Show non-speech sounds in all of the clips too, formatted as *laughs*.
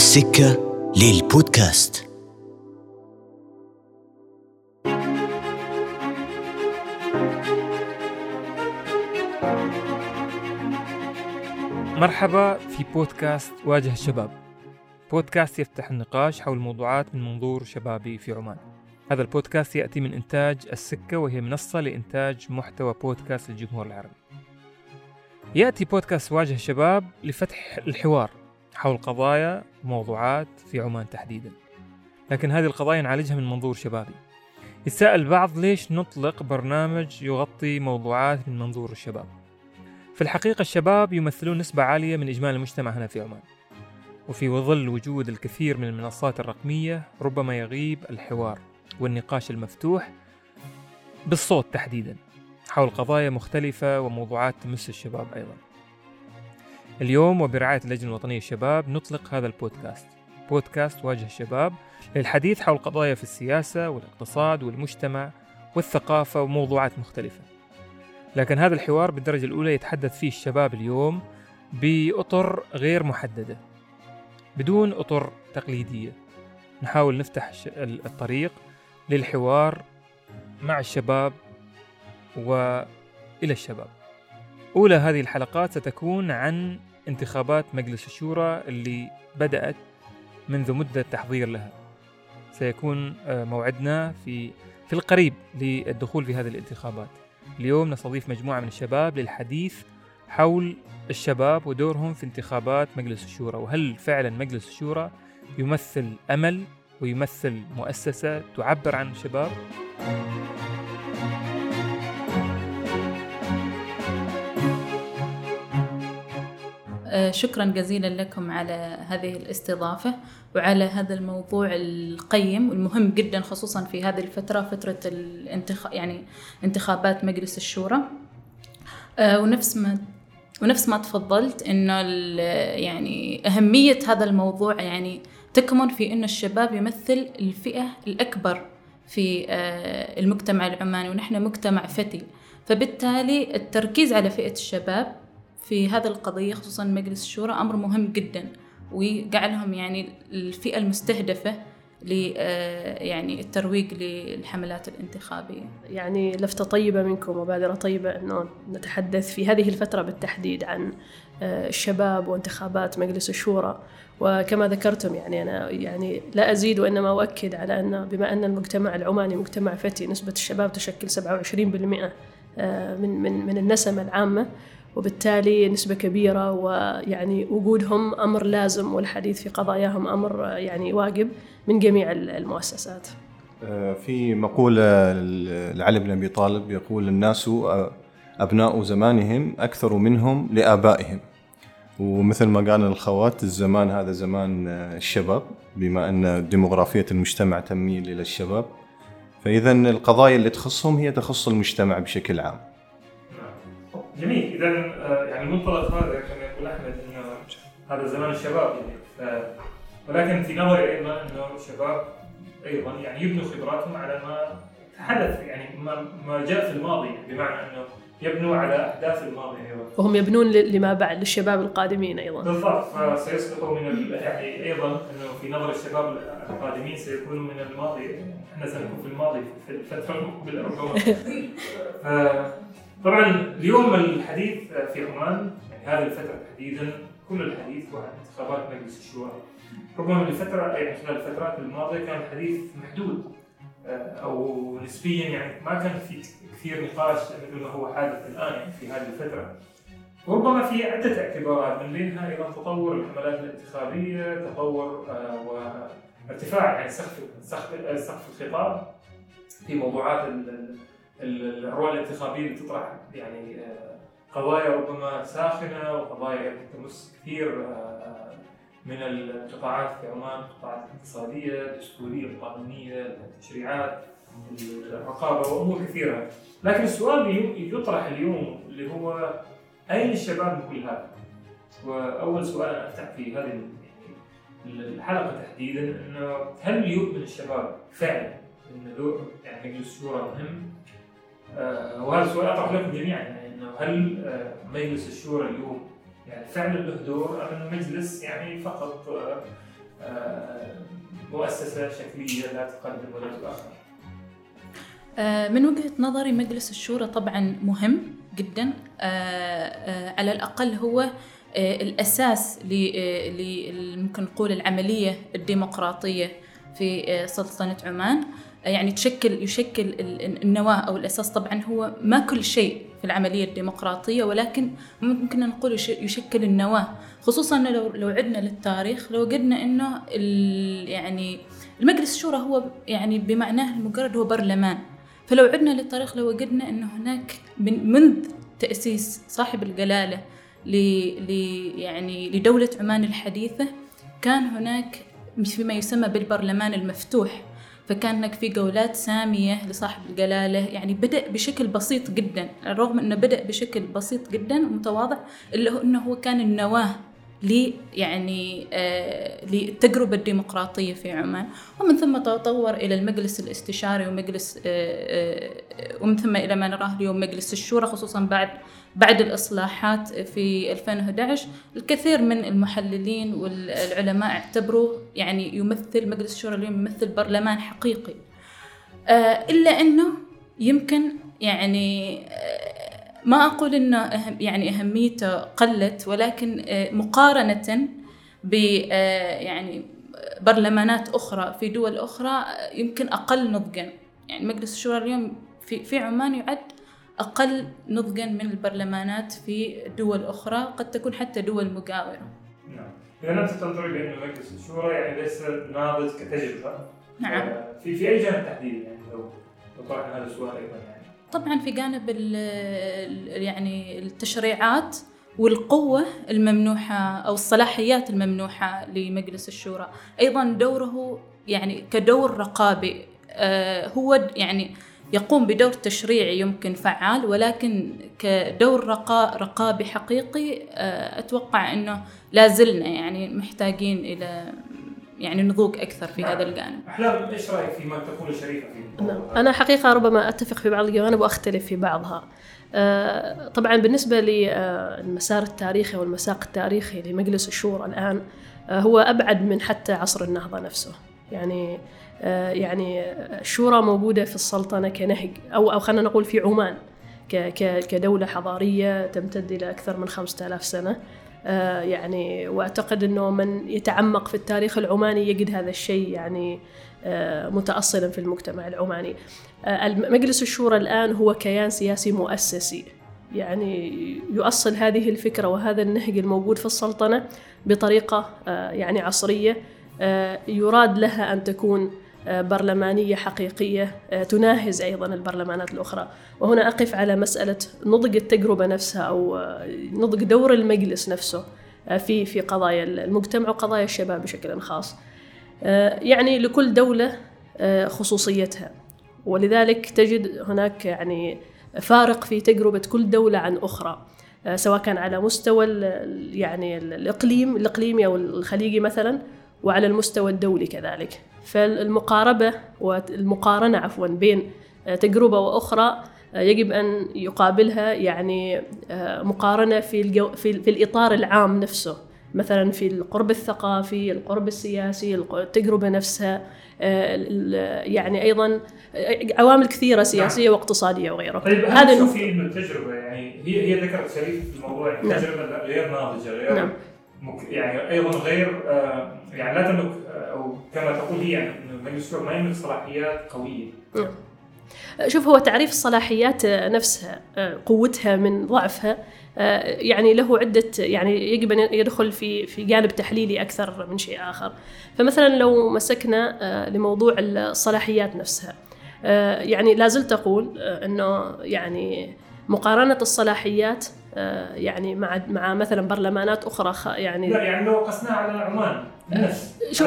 السكة للبودكاست. مرحبا في بودكاست واجه الشباب. بودكاست يفتح النقاش حول موضوعات من منظور شبابي في عمان. هذا البودكاست يأتي من إنتاج السكة وهي منصة لإنتاج محتوى بودكاست للجمهور العربي. يأتي بودكاست واجه الشباب لفتح الحوار. حول قضايا وموضوعات في عمان تحديدا. لكن هذه القضايا نعالجها من منظور شبابي. يتساءل البعض ليش نطلق برنامج يغطي موضوعات من منظور الشباب. في الحقيقة الشباب يمثلون نسبة عالية من إجمالي المجتمع هنا في عمان. وفي ظل وجود الكثير من المنصات الرقمية ربما يغيب الحوار والنقاش المفتوح بالصوت تحديدا حول قضايا مختلفة وموضوعات تمس الشباب أيضا. اليوم وبرعاية اللجنة الوطنية للشباب نطلق هذا البودكاست. بودكاست واجه الشباب للحديث حول قضايا في السياسة والاقتصاد والمجتمع والثقافة وموضوعات مختلفة. لكن هذا الحوار بالدرجة الأولى يتحدث فيه الشباب اليوم بأطر غير محددة بدون أطر تقليدية. نحاول نفتح الطريق للحوار مع الشباب وإلى الشباب. أولى هذه الحلقات ستكون عن انتخابات مجلس الشورى اللي بدأت منذ مدة تحضير لها. سيكون آه، موعدنا في في القريب للدخول في هذه الانتخابات. اليوم نستضيف مجموعة من الشباب للحديث حول الشباب ودورهم في انتخابات مجلس الشورى وهل فعلا مجلس الشورى يمثل أمل ويمثل مؤسسة تعبر عن الشباب؟ شكرا جزيلا لكم على هذه الاستضافة وعلى هذا الموضوع القيم والمهم جدا خصوصا في هذه الفترة فترة الانتخ... يعني انتخابات مجلس الشورى. آه، ونفس ما ونفس ما تفضلت انه يعني أهمية هذا الموضوع يعني تكمن في انه الشباب يمثل الفئة الأكبر في آه، المجتمع العماني ونحن مجتمع فتي. فبالتالي التركيز على فئة الشباب في هذا القضية خصوصا مجلس الشورى أمر مهم جدا. وجعلهم يعني الفئة المستهدفة ل آه، يعني الترويج للحملات الانتخابية. يعني لفتة طيبة منكم وبادرة طيبة أنه نتحدث في هذه الفترة بالتحديد عن آه، الشباب وانتخابات مجلس الشورى. وكما ذكرتم يعني أنا يعني لا أزيد وإنما أؤكد على أن بما أن المجتمع العماني مجتمع فتي نسبة الشباب تشكل 27% آه، من من من النسمة العامة. وبالتالي نسبة كبيرة ويعني وجودهم أمر لازم والحديث في قضاياهم أمر يعني واجب من جميع المؤسسات. آه، في مقولة لعلي بن أبي طالب يقول الناس أبناء زمانهم أكثر منهم لآبائهم. ومثل ما قال الخوات الزمان هذا زمان الشباب بما أن ديموغرافية المجتمع تميل إلى الشباب. فإذا القضايا اللي تخصهم هي تخص المجتمع بشكل عام. جميل. اذا آه، يعني المنطلق هذا كما يقول أحمد انه هذا زمان الشباب يعني. ولكن في نظري أيضا إنه الشباب أيضا يعني يبنوا خبراتهم على ما تحدث يعني ما, ما جاء في الماضي بمعنى إنه يبنوا على احداث الماضي أيضا. وهم يبنون لما بعد للشباب القادمين أيضا. بالضبط. فسيسقطوا من يعني أيضا إنه في نظر الشباب القادمين سيكونوا من الماضي. إحنا سنكون في الماضي في الفترة المقبله ربما *laughs* طبعا اليوم الحديث في عمان يعني هذه الفترة تحديدا كل الحديث هو عن انتخابات مجلس الشورى. ربما الفترة يعني خلال الفترات الماضية كان الحديث محدود آه، أو نسبيا يعني ما كان في كثير نقاش مثل ما هو حادث الآن يعني في هذه الفترة. ربما في عدة اعتبارات من بينها أيضا تطور الحملات الانتخابية، تطور آه، وارتفاع يعني سقف سقف الخطاب في موضوعات الرؤى الانتخابية اللي تطرح يعني آه، قضايا ربما ساخنة وقضايا تمس كثير آه، من القطاعات في عمان القطاعات الاقتصادية، الدستورية، القانونية، التشريعات، الرقابه وأمور كثيرة، لكن السؤال اللي يطرح اليوم اللي هو أين الشباب من كل هذا؟ وأول سؤال أنا أفتح في هذه الحلقة تحديدا إنه هل يؤمن الشباب فعلا إن دور يعني مجلس الشورى مهم آه، وهذا السؤال أطرح لكم جميعا. يعني إنه هل آه، مجلس الشورى اليوم يعني فعلا له دور أم مجلس يعني فقط آه، مؤسسة شكلية لا تقدم ولا تؤخر؟ آه، من وجهة نظري مجلس الشورى طبعا مهم جدا. آه، آه، على الأقل هو آه، الأساس آه، ممكن نقول العملية الديمقراطية في آه، سلطنة عمان. آه، يعني تشكل يشكل ال- النواة أو الأساس. طبعا هو ما كل شيء في العملية الديمقراطية ولكن ممكن نقول يش- يشكل النواة. خصوصا إنه لو لو عدنا للتاريخ لو إنه ال- يعني المجلس الشورى هو يعني بمعناه المجرد هو برلمان. فلو عدنا للتاريخ لو وجدنا إنه هناك من منذ تأسيس صاحب الجلالة ل يعني لدولة عمان الحديثة كان هناك فيما يسمى بالبرلمان المفتوح. فكان هناك في جولات سامية لصاحب الجلالة. يعني بدأ بشكل بسيط جدا. رغم أنه بدأ بشكل بسيط جدا ومتواضع إلا أنه هو كان النواة ل يعني آه للتجربة الديمقراطية في عمان. ومن ثم تطور إلى المجلس الاستشاري ومجلس آه آه ومن ثم إلى ما نراه اليوم مجلس الشورى خصوصا بعد بعد الإصلاحات في 2011 الكثير من المحللين والعلماء اعتبروا يعني يمثل مجلس الشورى اليوم يمثل برلمان حقيقي. آه إلا أنه يمكن يعني آه ما أقول أهم يعني أهميته قلت ولكن آه مقارنة ب يعني برلمانات أخرى في دول أخرى يمكن أقل نضجا. يعني مجلس الشورى اليوم في في عمان يعد أقل نضجا من البرلمانات في دول أخرى قد تكون حتى دول مجاورة. نعم. إذا أنت تنظري بأن مجلس الشورى يعني ليس ناضج كتجربة. نعم. في في أي جانب تحديدي يعني لو طرحنا هذا السؤال أيضا يعني. طبعا في جانب يعني التشريعات والقوة الممنوحة أو الصلاحيات الممنوحة لمجلس الشورى. أيضا دوره يعني كدور رقابي آه هو يعني يقوم بدور تشريعي يمكن فعال ولكن كدور رقا رقابي حقيقي آه أتوقع أنه لا زلنا يعني محتاجين إلى يعني نضوج أكثر في هذا الجانب. أحلام إيش رأيك فيما تقول شريفة في نعم. أنا حقيقة ربما أتفق في بعض الجوانب وأختلف في بعضها. آه طبعا بالنسبة للمسار التاريخي والمساق التاريخي لمجلس الشورى الآن آه هو أبعد من حتى عصر النهضة نفسه. يعني آه يعني الشورى موجودة في السلطنة كنهج أو أو خلينا نقول في عمان كدولة حضارية تمتد إلى أكثر من خمسة آلاف سنة. آه يعني وأعتقد إنه من يتعمق في التاريخ العماني يجد هذا الشيء يعني آه متاصلا في المجتمع العماني. آه مجلس الشورى الآن هو كيان سياسي مؤسسي. يعني يؤصل هذه الفكرة وهذا النهج الموجود في السلطنة بطريقة يعني عصرية. يراد لها أن تكون برلمانية حقيقية تناهز أيضا البرلمانات الأخرى. وهنا أقف على مسألة نضج التجربة نفسها أو نضج دور المجلس نفسه في في قضايا المجتمع وقضايا الشباب بشكل خاص. يعني لكل دولة خصوصيتها. ولذلك تجد هناك يعني فارق في تجربة كل دولة عن أخرى سواء كان على مستوى يعني الإقليم الإقليمي أو الخليجي مثلا وعلى المستوى الدولي كذلك. فالمقاربة والمقارنة عفوا بين تجربة وأخرى يجب أن يقابلها يعني مقارنة في, الجو في, في الإطار العام نفسه مثلا في القرب الثقافي القرب السياسي التجربة نفسها يعني أيضا عوامل كثيرة سياسية واقتصادية وغيرها طيب هذا انه التجربة يعني هي هي ذكرت شريف في الموضوع التجربة نعم. غير ناضجة غير نعم. يعني أيضا غير يعني لا تملك أو كما تقول هي يعني ما يملك صلاحيات قوية. نعم. شوف هو تعريف الصلاحيات نفسها قوتها من ضعفها يعني له عدة يعني يجب أن يدخل في في جانب تحليلي أكثر من شيء آخر فمثلا لو مسكنا لموضوع الصلاحيات نفسها يعني لا زلت أقول أنه يعني مقارنة الصلاحيات يعني مع مع مثلا برلمانات أخرى يعني لا يعني لو قسناها على عمان نفس شو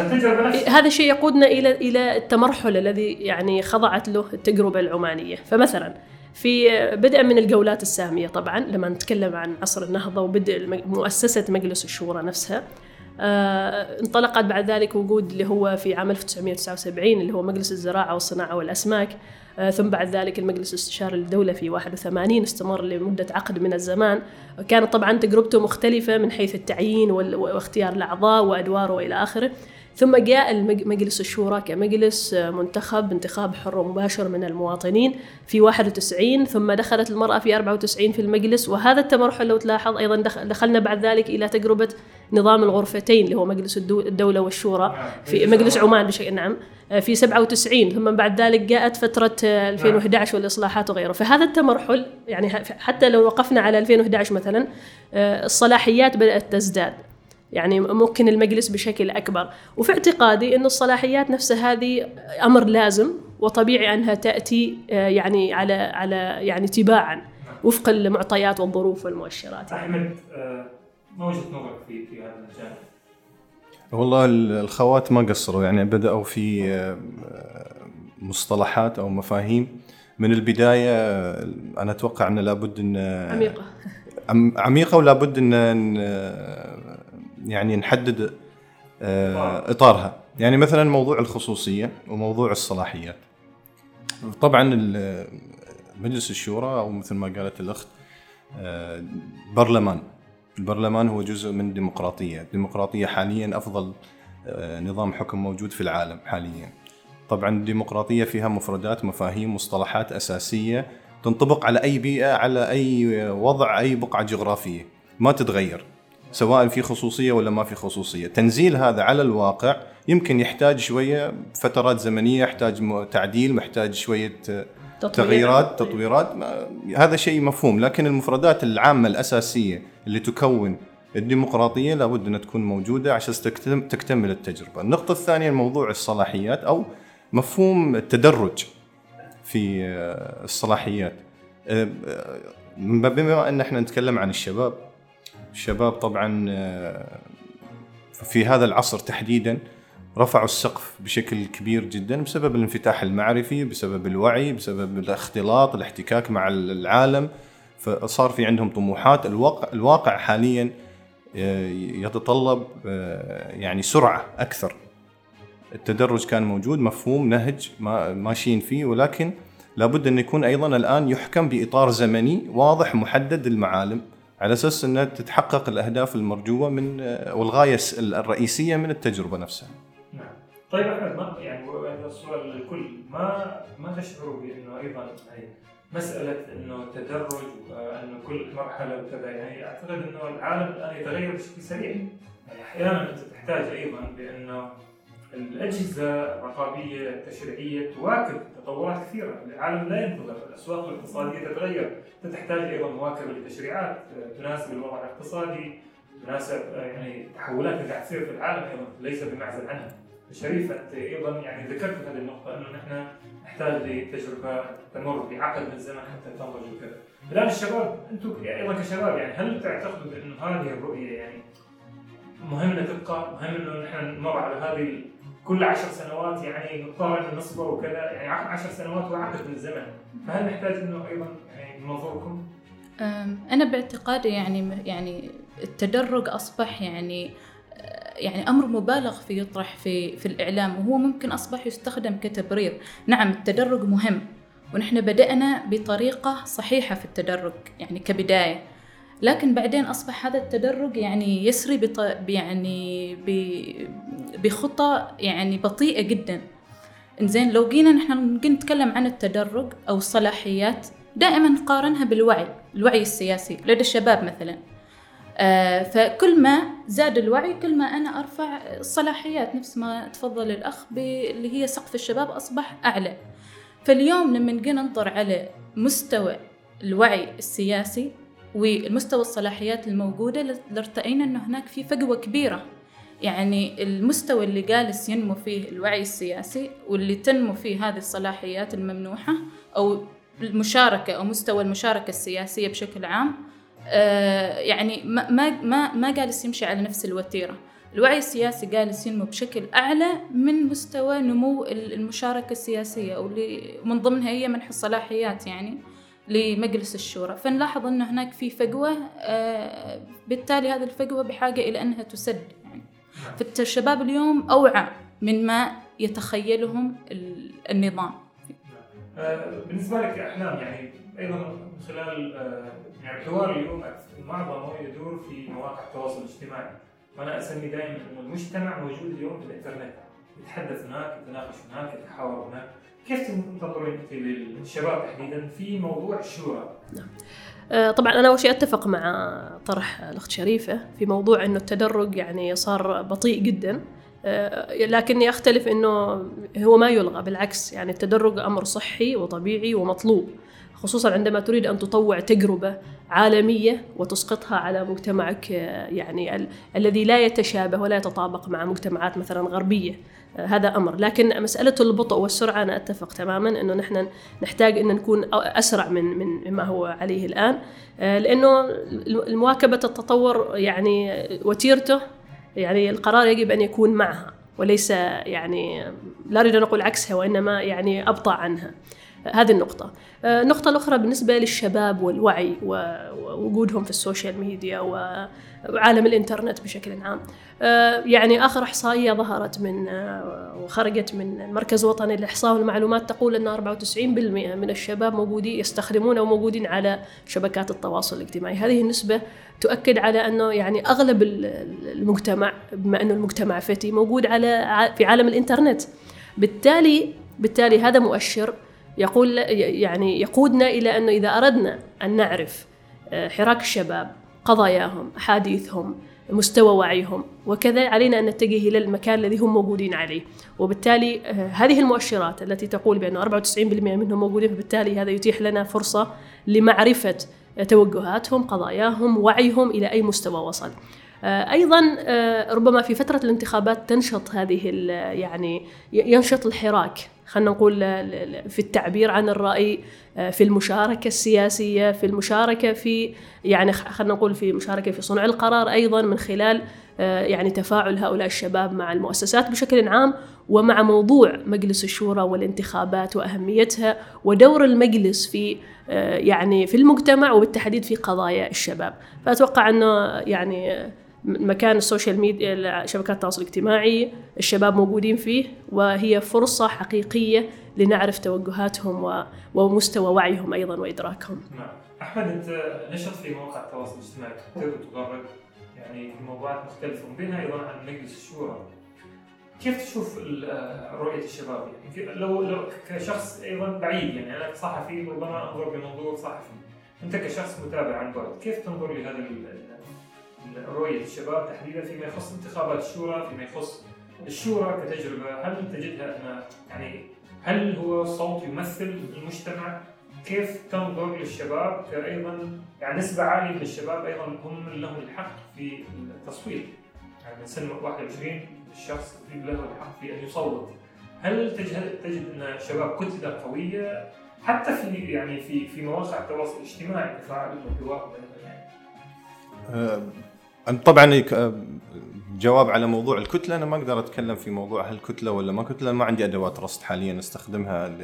هذا الشيء يقودنا إلى إلى التمرحل الذي يعني خضعت له التجربة العمانية. فمثلا في بدءا من الجولات السامية طبعا لما نتكلم عن عصر النهضة وبدء مؤسسة مجلس الشورى نفسها آه انطلقت بعد ذلك وجود اللي هو في عام 1979 اللي هو مجلس الزراعة والصناعة والأسماك. آه ثم بعد ذلك المجلس الاستشاري للدولة في 81 استمر لمدة عقد من الزمان. كانت طبعا تجربته مختلفة من حيث التعيين واختيار الأعضاء وأدواره وإلى آخره. ثم جاء مجلس الشورى كمجلس منتخب انتخاب حر ومباشر من المواطنين في 91 ثم دخلت المرأة في 94 في المجلس وهذا التمرحل لو تلاحظ أيضا دخ- دخلنا بعد ذلك إلى تجربة نظام الغرفتين اللي هو مجلس الدو- الدولة والشورى في مجلس عمان بشكل نعم في 97 ثم بعد ذلك جاءت فترة آه، 2011 والإصلاحات وغيره. فهذا التمرحل يعني حتى لو وقفنا على 2011 مثلا آه، الصلاحيات بدأت تزداد. يعني ممكن المجلس بشكل أكبر وفي اعتقادي أن الصلاحيات نفسها هذه أمر لازم وطبيعي أنها تأتي آه، يعني على على يعني تباعا وفق المعطيات والظروف والمؤشرات يعني. أحمد آه، ما وجهة نظرك في في هذا الجانب؟ والله ال- الخوات ما قصروا يعني بدأوا في آه، مصطلحات أو مفاهيم من البداية أنا أتوقع أن لابد أن عميقة عم- عميقة ولا بد أن يعني نحدد آه، إطارها. يعني مثلا موضوع الخصوصية وموضوع الصلاحيات. طبعا مجلس الشورى أو مثل ما قالت الأخت آه، برلمان. البرلمان هو جزء من الديمقراطية الديمقراطية حاليا أفضل آه، نظام حكم موجود في العالم حاليا. طبعا الديمقراطية فيها مفردات مفاهيم مصطلحات أساسية تنطبق على أي بيئة على أي وضع أي بقعة جغرافية. ما تتغير. سواء في خصوصية ولا ما في خصوصية. تنزيل هذا على الواقع يمكن يحتاج شوية فترات زمنية يحتاج تعديل محتاج شوية آه، تطوير. تغييرات تطويرات. ما هذا شيء مفهوم لكن المفردات العامة الأساسية اللي تكون الديمقراطية لابد أن تكون موجودة عشان تكتم- تكتمل التجربة. النقطة الثانية موضوع الصلاحيات أو مفهوم التدرج في آه، الصلاحيات. آه، آه، بما أن إحنا نتكلم عن الشباب الشباب طبعا آه، في هذا العصر تحديدا رفعوا السقف بشكل كبير جدا بسبب الانفتاح المعرفي بسبب الوعي بسبب الاختلاط الاحتكاك مع العالم. فصار في عندهم طموحات. الواقع, الواقع حاليا آه، يتطلب آه، يعني سرعة أكثر. التدرج كان موجود مفهوم نهج ما ماشيين فيه ولكن لابد أن يكون أيضا الآن يحكم بإطار زمني واضح محدد المعالم على أساس أن تتحقق الأهداف المرجوة من آه، والغاية الس- الرئيسية من التجربة نفسها. نعم. طيب أحمد ما يعني السؤال للكل. ما ما تشعروا بأنه أيضا يعني مسألة إنه التدرج وانه كل مرحلة وكذا؟ يعني أعتقد إنه العالم الآن يتغير بشكل سريع. يعني أحيانا أنت تحتاج أيضا بأنه الأجهزة الرقابية التشريعية تواكب تطورات كثيرة، العالم لا ينتظر، الأسواق الاقتصادية تتغير، انت تحتاج أيضا مواكبه لتشريعات. تناسب الوضع الاقتصادي، تناسب يعني التحولات اللي قاعد تصير في العالم أيضا ليس بمعزل عنها. شريف انت أيضا يعني ذكرت هذه النقطة أنه نحن نحتاج لتجربة تمر بعقد من الزمن حتى تنضج وكذا. الآن الشباب أنتم يعني أيضا كشباب يعني هل تعتقدوا بانه هذه الرؤية يعني مهم انها تبقى؟ مهم أنه نحن نمر على هذه كل عشر سنوات يعني نضطر ان نصبر وكذا يعني عشر سنوات وعقد من الزمن. فهل نحتاج إنه أيضا يعني من منظوركم أنا باعتقادي يعني يعني التدرج أصبح يعني يعني أمر مبالغ فيه يطرح في في الإعلام وهو ممكن أصبح يستخدم كتبرير. نعم التدرج مهم ونحن بدأنا بطريقة صحيحة في التدرج يعني كبداية. لكن بعدين أصبح هذا التدرج يعني يسري بط... يعني ب... بخطى يعني بطيئة جدا. إنزين لو جينا نحن نجي نتكلم عن التدرج أو الصلاحيات دائما نقارنها بالوعي الوعي السياسي لدى الشباب مثلا. آه فكل ما زاد الوعي كل ما أنا أرفع الصلاحيات. نفس ما تفضل الأخ اللي هي سقف الشباب أصبح أعلى. فاليوم لما نجي ننظر على مستوى الوعي السياسي والمستوى الصلاحيات الموجودة لارتأينا أنه هناك في فجوة كبيرة. يعني المستوى اللي جالس ينمو فيه الوعي السياسي واللي تنمو فيه هذه الصلاحيات الممنوحة أو المشاركة أو مستوى المشاركة السياسية بشكل عام آه يعني ما ما ما جالس يمشي على نفس الوتيرة. الوعي السياسي جالس ينمو بشكل أعلى من مستوى نمو المشاركة السياسية واللي من ضمنها هي منح الصلاحيات يعني. لمجلس الشورى. فنلاحظ أن هناك في فجوة آه بالتالي هذه الفجوة بحاجة إلى أنها تسد يعني. فالشباب اليوم أوعى من ما يتخيلهم النظام. آه بالنسبة لك أحلام يعني أيضا من خلال آه يعني الحوار اليوم معظمه يدور في مواقع التواصل الاجتماعي. وأنا أسمي دائما إنه المجتمع موجود اليوم في الإنترنت. يتحدث هناك يتناقش هناك يتحاور هناك. كيف تنظرين انت للشباب تحديدا في موضوع الشورى؟ آه، طبعا أنا أول شيء أتفق مع طرح الأخت شريفة في موضوع إنه التدرج يعني صار بطيء جدا آه، لكني أختلف إنه هو ما يلغى بالعكس يعني التدرج أمر صحي وطبيعي ومطلوب خصوصا عندما تريد أن تطوع تجربة عالمية وتسقطها على مجتمعك آه، يعني ال- الذي لا يتشابه ولا يتطابق مع مجتمعات مثلا غربية آه، هذا أمر. لكن مسألة البطء والسرعة أنا أتفق تماما إنه نحن نحتاج إن نكون أسرع من من مما هو عليه الآن آه، لأنه المواكبة التطور يعني وتيرته يعني القرار يجب أن يكون معها وليس يعني لا اريد أن أقول عكسها وإنما يعني أبطأ عنها. هذه النقطة. آه، النقطة الأخرى بالنسبة للشباب والوعي ووجودهم في ال social media وعالم الإنترنت بشكل عام. آه، يعني آخر إحصائية ظهرت من آه، وخرجت من المركز الوطني للإحصاء والمعلومات تقول أن 94% من الشباب موجودين يستخدمون أو موجودين على شبكات التواصل الاجتماعي، هذه النسبة تؤكد على أنه يعني أغلب المجتمع بما أنه المجتمع فتي موجود على في عالم الإنترنت. بالتالي بالتالي هذا مؤشر يقول يعني يقودنا إلى أنه إذا أردنا أن نعرف آه، حراك الشباب قضاياهم أحاديثهم مستوى وعيهم وكذا علينا أن نتجه إلى المكان الذي هم موجودين عليه. وبالتالي آه، هذه المؤشرات التي تقول بأن 94% منهم موجودين فبالتالي هذا يتيح لنا فرصة لمعرفة توجهاتهم قضاياهم وعيهم إلى أي مستوى وصل. آه، أيضا ربما في فترة الانتخابات تنشط هذه يعني ينشط الحراك. خلينا نقول في التعبير عن الرأي آه، في المشاركة السياسية في المشاركة في يعني خلينا نقول في مشاركة في صنع القرار أيضا من خلال آه، يعني تفاعل هؤلاء الشباب مع المؤسسات بشكل عام ومع موضوع مجلس الشورى والانتخابات وأهميتها ودور المجلس في آه، يعني في المجتمع وبالتحديد في قضايا الشباب. فأتوقع أنه يعني مكان السوشيال ميديا شبكات التواصل الاجتماعي الشباب موجودين فيه وهي فرصة حقيقية لنعرف توجهاتهم ومستوى وعيهم أيضا وإدراكهم. نعم. أحمد أنت نشط في مواقع التواصل الاجتماعي تكتب وتغرد يعني في موضوعات مختلفة وبينها أيضا عن مجلس الشورى. كيف تشوف رؤية الشباب؟ يعني لو لو كشخص أيضا بعيد يعني أنا كصحفي ربما أنظر بمنظور صحفي. أنت كشخص متابع عن بعد كيف تنظر لهذا رؤية الشباب تحديدا فيما يخص انتخابات الشورى فيما يخص الشورى كتجربة. هل تجدها أن يعني هل هو صوت يمثل المجتمع؟ كيف تنظر للشباب؟ كأيضا يعني نسبة عالية من الشباب أيضا هم لهم الحق في التصويت. يعني من سن 21 الشخص له الحق في أن يصوت. هل تجد تجد أن الشباب كتلة قوية؟ حتى في يعني في في مواقع التواصل الاجتماعي تفاعلهم وحوارهم يعني طبعا جواب على موضوع الكتلة. أنا ما أقدر أتكلم في موضوع هل كتلة ولا ما كتلة. ما عندي أدوات رصد حاليا أستخدمها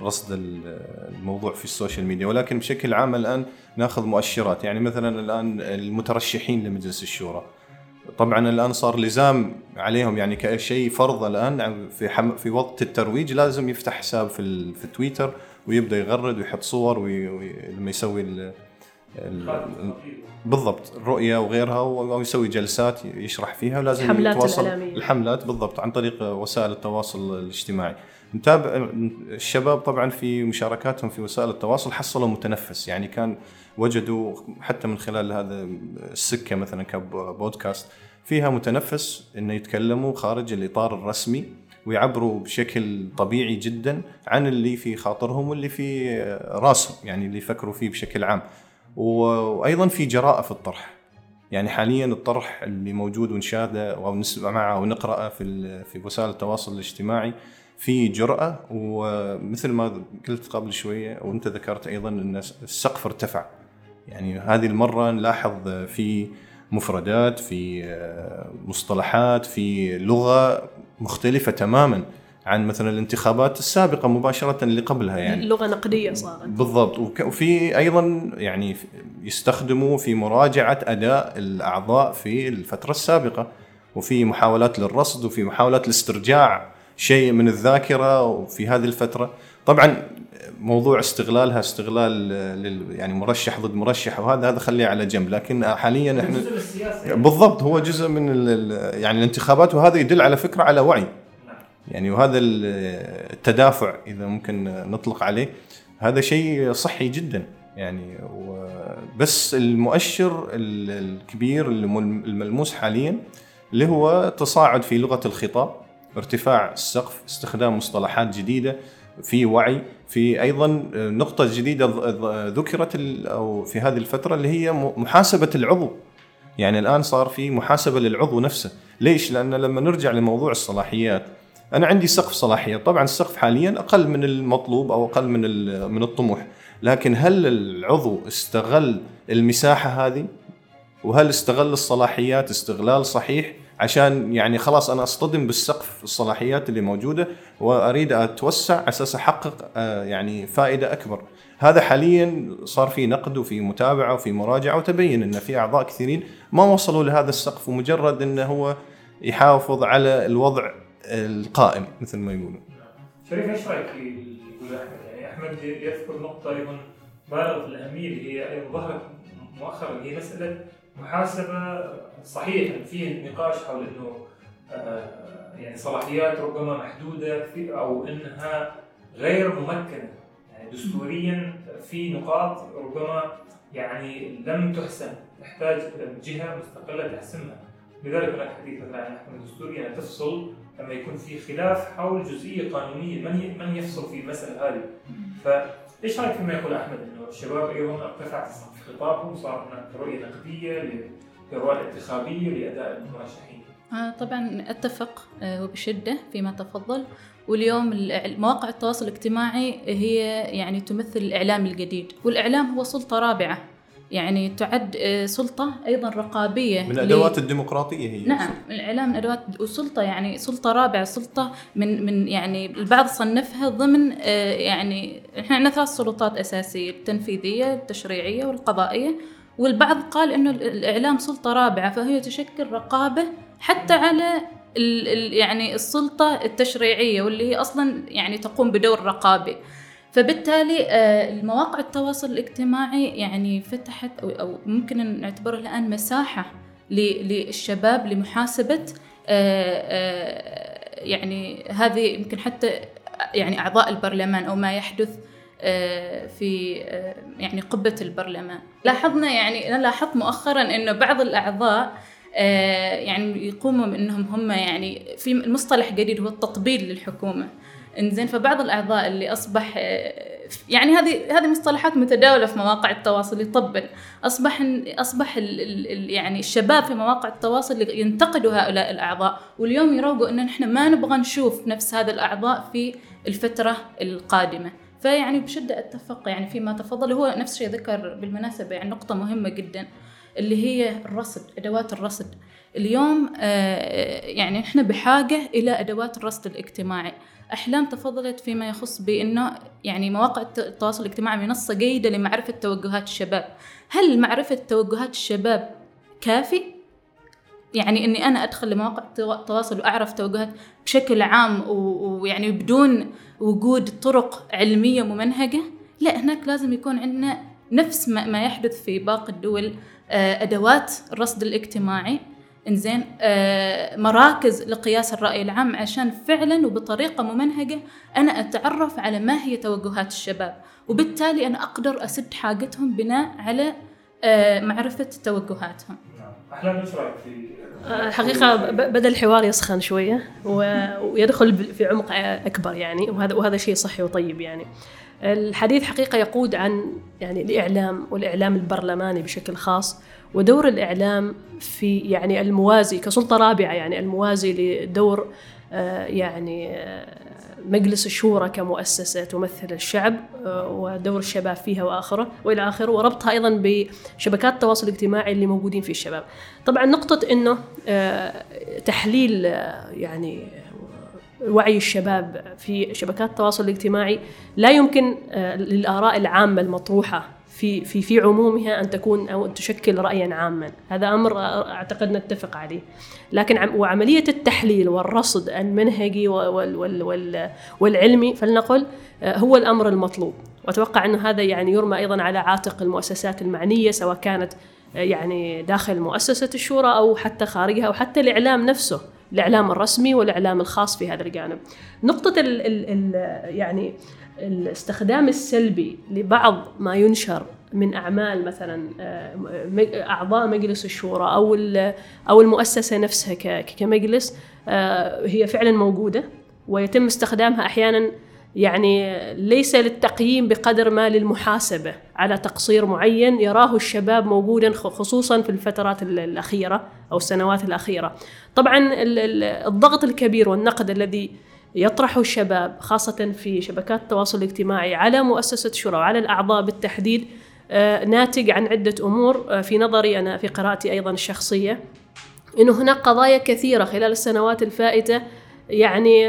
لرصد الموضوع في السوشيال ميديا. ولكن بشكل عام الآن نأخذ مؤشرات. يعني مثلا الآن المترشحين لمجلس الشورى. طبعا الآن صار لزام عليهم يعني كشيء فرض الآن في حم في وقت الترويج لازم يفتح حساب في في تويتر ويبدأ يغرد ويحط صور ولما يسوي بالضبط الرؤيه وغيرها ويسوي جلسات يشرح فيها ولازم الحملات يتواصل الإعلامية. الحملات بالضبط عن طريق وسائل التواصل الاجتماعي. نتابع الشباب طبعا في مشاركاتهم في وسائل التواصل حصلوا متنفس يعني كان وجدوا حتى من خلال هذا السكة مثلا كبودكاست فيها متنفس إنه يتكلموا خارج الإطار الرسمي ويعبروا بشكل طبيعي جدا عن اللي في خاطرهم واللي في راسهم يعني اللي يفكروا فيه بشكل عام. وأيضا في جراءة في الطرح. يعني حاليا الطرح اللي موجود ونشاهده أو نسمع معه ونقراه في في وسائل التواصل الاجتماعي في جرأة. ومثل ما قلت قبل شوية وأنت ذكرت أيضا أن السقف ارتفع. يعني هذه المرة نلاحظ في مفردات في مصطلحات في لغة مختلفة تماما. عن مثلا الانتخابات السابقة مباشرة اللي قبلها يعني. اللغة نقدية صارت. بالضبط. وفي أيضا يعني يستخدموا في مراجعة أداء الأعضاء في الفترة السابقة وفي محاولات للرصد وفي محاولات لاسترجاع شيء من الذاكرة وفي هذه الفترة. طبعا موضوع استغلالها استغلال لل يعني مرشح ضد مرشح وهذا هذا خليه على جنب. لكن حاليا إحنا جزء من السياسة. بالضبط هو جزء من ال- ال- يعني الانتخابات وهذا يدل على فكرة على وعي. يعني وهذا ال- التدافع إذا ممكن نطلق عليه هذا شيء صحي جدا يعني بس المؤشر ال- الكبير الم- الملموس حاليا اللي هو تصاعد في لغة الخطاب ارتفاع السقف استخدام مصطلحات جديدة في وعي في أيضا نقطة جديدة ذكرت أو في هذه الفترة اللي هي محاسبة العضو. يعني الآن صار في محاسبة للعضو نفسه. ليش؟ لأن لما نرجع لموضوع الصلاحيات أنا عندي سقف صلاحيات طبعا السقف حاليا أقل من المطلوب أو أقل من من الطموح. لكن هل العضو استغل المساحة هذه؟ وهل استغل الصلاحيات استغلال صحيح؟ عشان يعني خلاص أنا أصطدم بالسقف الصلاحيات اللي موجودة وأريد أتوسع على أساس أحقق آه، يعني فائدة أكبر. هذا حاليا صار في نقد وفي متابعة وفي مراجعة وتبين إن في أعضاء كثيرين ما وصلوا لهذا السقف ومجرد إنه هو يحافظ على الوضع القائم مثل ما يقولون. شريف إيش رأيك في أحمد؟ يعني أحمد يذكر نقطة أيضا بالغه الأهمية اللي هي أيضا ظهرت مؤخرا هي مسألة محاسبة صحيح في نقاش حول أنه آه، يعني صلاحيات ربما محدودة في أو أنها غير ممكنة يعني دستوريا في نقاط ربما يعني لم تحسن تحتاج جهة مستقلة تحسمها لذلك هناك حديث مثلا عن الدستورية أن تفصل لما يكون في خلاف حول جزئية قانونية من من يفصل في المسألة هذه؟ فايش رأيك فيما يقول أحمد؟ إنه الشباب أيضا ارتفع في خطابهم صار هناك رؤية نقدية للرؤى الانتخابية لأداء المرشحين. آه، طبعا أتفق آه، وبشدة فيما تفضل. واليوم مواقع التواصل الاجتماعي هي يعني تمثل الإعلام الجديد. والإعلام هو سلطة رابعة. يعني تعد آه، سلطة أيضا رقابية من ل- أدوات الديمقراطية هي. نعم الإعلام من أدوات وسلطة يعني سلطة رابعة سلطة من من يعني البعض صنفها ضمن آه، يعني إحنا عندنا ثلاث سلطات أساسية التنفيذية التشريعية والقضائية. والبعض قال إنه ال- الإعلام سلطة رابعة فهي تشكل رقابة حتى على ال ال يعني السلطة التشريعية واللي هي أصلا يعني تقوم بدور رقابي. فبالتالي آه، المواقع التواصل الاجتماعي يعني فتحت أو ممكن الآن مساحة ل- للشباب لمحاسبة آه، آه، يعني هذه يمكن حتى يعني أعضاء البرلمان أو ما يحدث في يعني قبة البرلمان. لاحظنا يعني أنا لاحظت مؤخرا انه بعض الأعضاء آه، يعني يقوموا بأنهم هم يعني في المصطلح جديد هو التطبيل للحكومة. انزين فبعض الأعضاء اللي أصبح آه، يعني هذه هذه مصطلحات متداولة في مواقع التواصل يطبل. أصبح أصبح ال ال ال يعني الشباب في مواقع التواصل ينتقدوا هؤلاء الأعضاء واليوم يروقوا إن نحن ما نبغى نشوف نفس هذا الأعضاء في الفترة القادمة. فيعني بشدة أتفق يعني فيما تفضل هو نفس الشيء ذكر بالمناسبة يعني نقطة مهمة جدا اللي هي الرصد أدوات الرصد. اليوم آه، يعني إحنا بحاجة إلى أدوات الرصد الاجتماعي. أحلام تفضلت فيما يخص بإنه يعني مواقع الت- التواصل الاجتماعي منصة جيدة لمعرفة توجهات الشباب. هل معرفة توجهات الشباب كافي؟ يعني إني أنا أدخل لمواقع التوا- التواصل وأعرف توجهات بشكل عام ويعني بدون وجود طرق علمية ممنهجة لا هناك لازم يكون عندنا نفس ما ما يحدث في باقي الدول آه، أدوات الرصد الاجتماعي. إنزين آه، مراكز لقياس الرأي العام عشان فعلا وبطريقة ممنهجة أنا أتعرف على ما هي توجهات الشباب وبالتالي أنا أقدر أسد حاجتهم بناء على آه، معرفة توجهاتهم نعم. أحلام إيش رأيك في الحقيقة ب- بدأ الحوار يسخن شوية ويدخل في عمق أكبر يعني وهذا وهذا شيء صحي وطيب يعني. الحديث حقيقة يقود عن يعني الإعلام والإعلام البرلماني بشكل خاص ودور الإعلام في يعني الموازي كسلطة رابعة يعني الموازي لدور آه، يعني آه، مجلس الشورى كمؤسسة تمثل الشعب آه، ودور الشباب فيها وآخره وإلى آخره وربطها أيضا بشبكات التواصل الاجتماعي اللي موجودين في الشباب. طبعا نقطة أنه تحليل يعني وعي الشباب في شبكات التواصل الاجتماعي لا يمكن آه، للآراء العامة المطروحة في في في عمومها أن تكون أو أن تشكل رايا عاما. هذا أمر أعتقد نتفق عليه. لكن عم وعملية التحليل والرصد المنهجي وال وال وال والعلمي فلنقل آه، هو الأمر المطلوب. وأتوقع أنه هذا يعني يرمى أيضا على عاتق المؤسسات المعنية سواء كانت آه، يعني داخل مؤسسة الشورى أو حتى خارجها أو حتى الإعلام نفسه. الإعلام الرسمي والإعلام الخاص في هذا الجانب. نقطة ال ال ال يعني الاستخدام السلبي لبعض ما ينشر من أعمال مثلا آه، أعضاء مجلس الشورى أو أو المؤسسة نفسها كمجلس آه، هي فعلا موجودة ويتم استخدامها أحيانا يعني ليس للتقييم بقدر ما للمحاسبة على تقصير معين يراه الشباب موجودا خصوصا في الفترات الأخيرة أو السنوات الأخيرة. طبعا الضغط الكبير والنقد الذي يطرح الشباب خاصة في شبكات التواصل الاجتماعي على مؤسسة شورى وعلى الأعضاء بالتحديد آه، ناتج عن عدة أمور آه، في نظري أنا في قراءتي أيضا الشخصية أنه هناك قضايا كثيرة خلال السنوات الفائتة يعني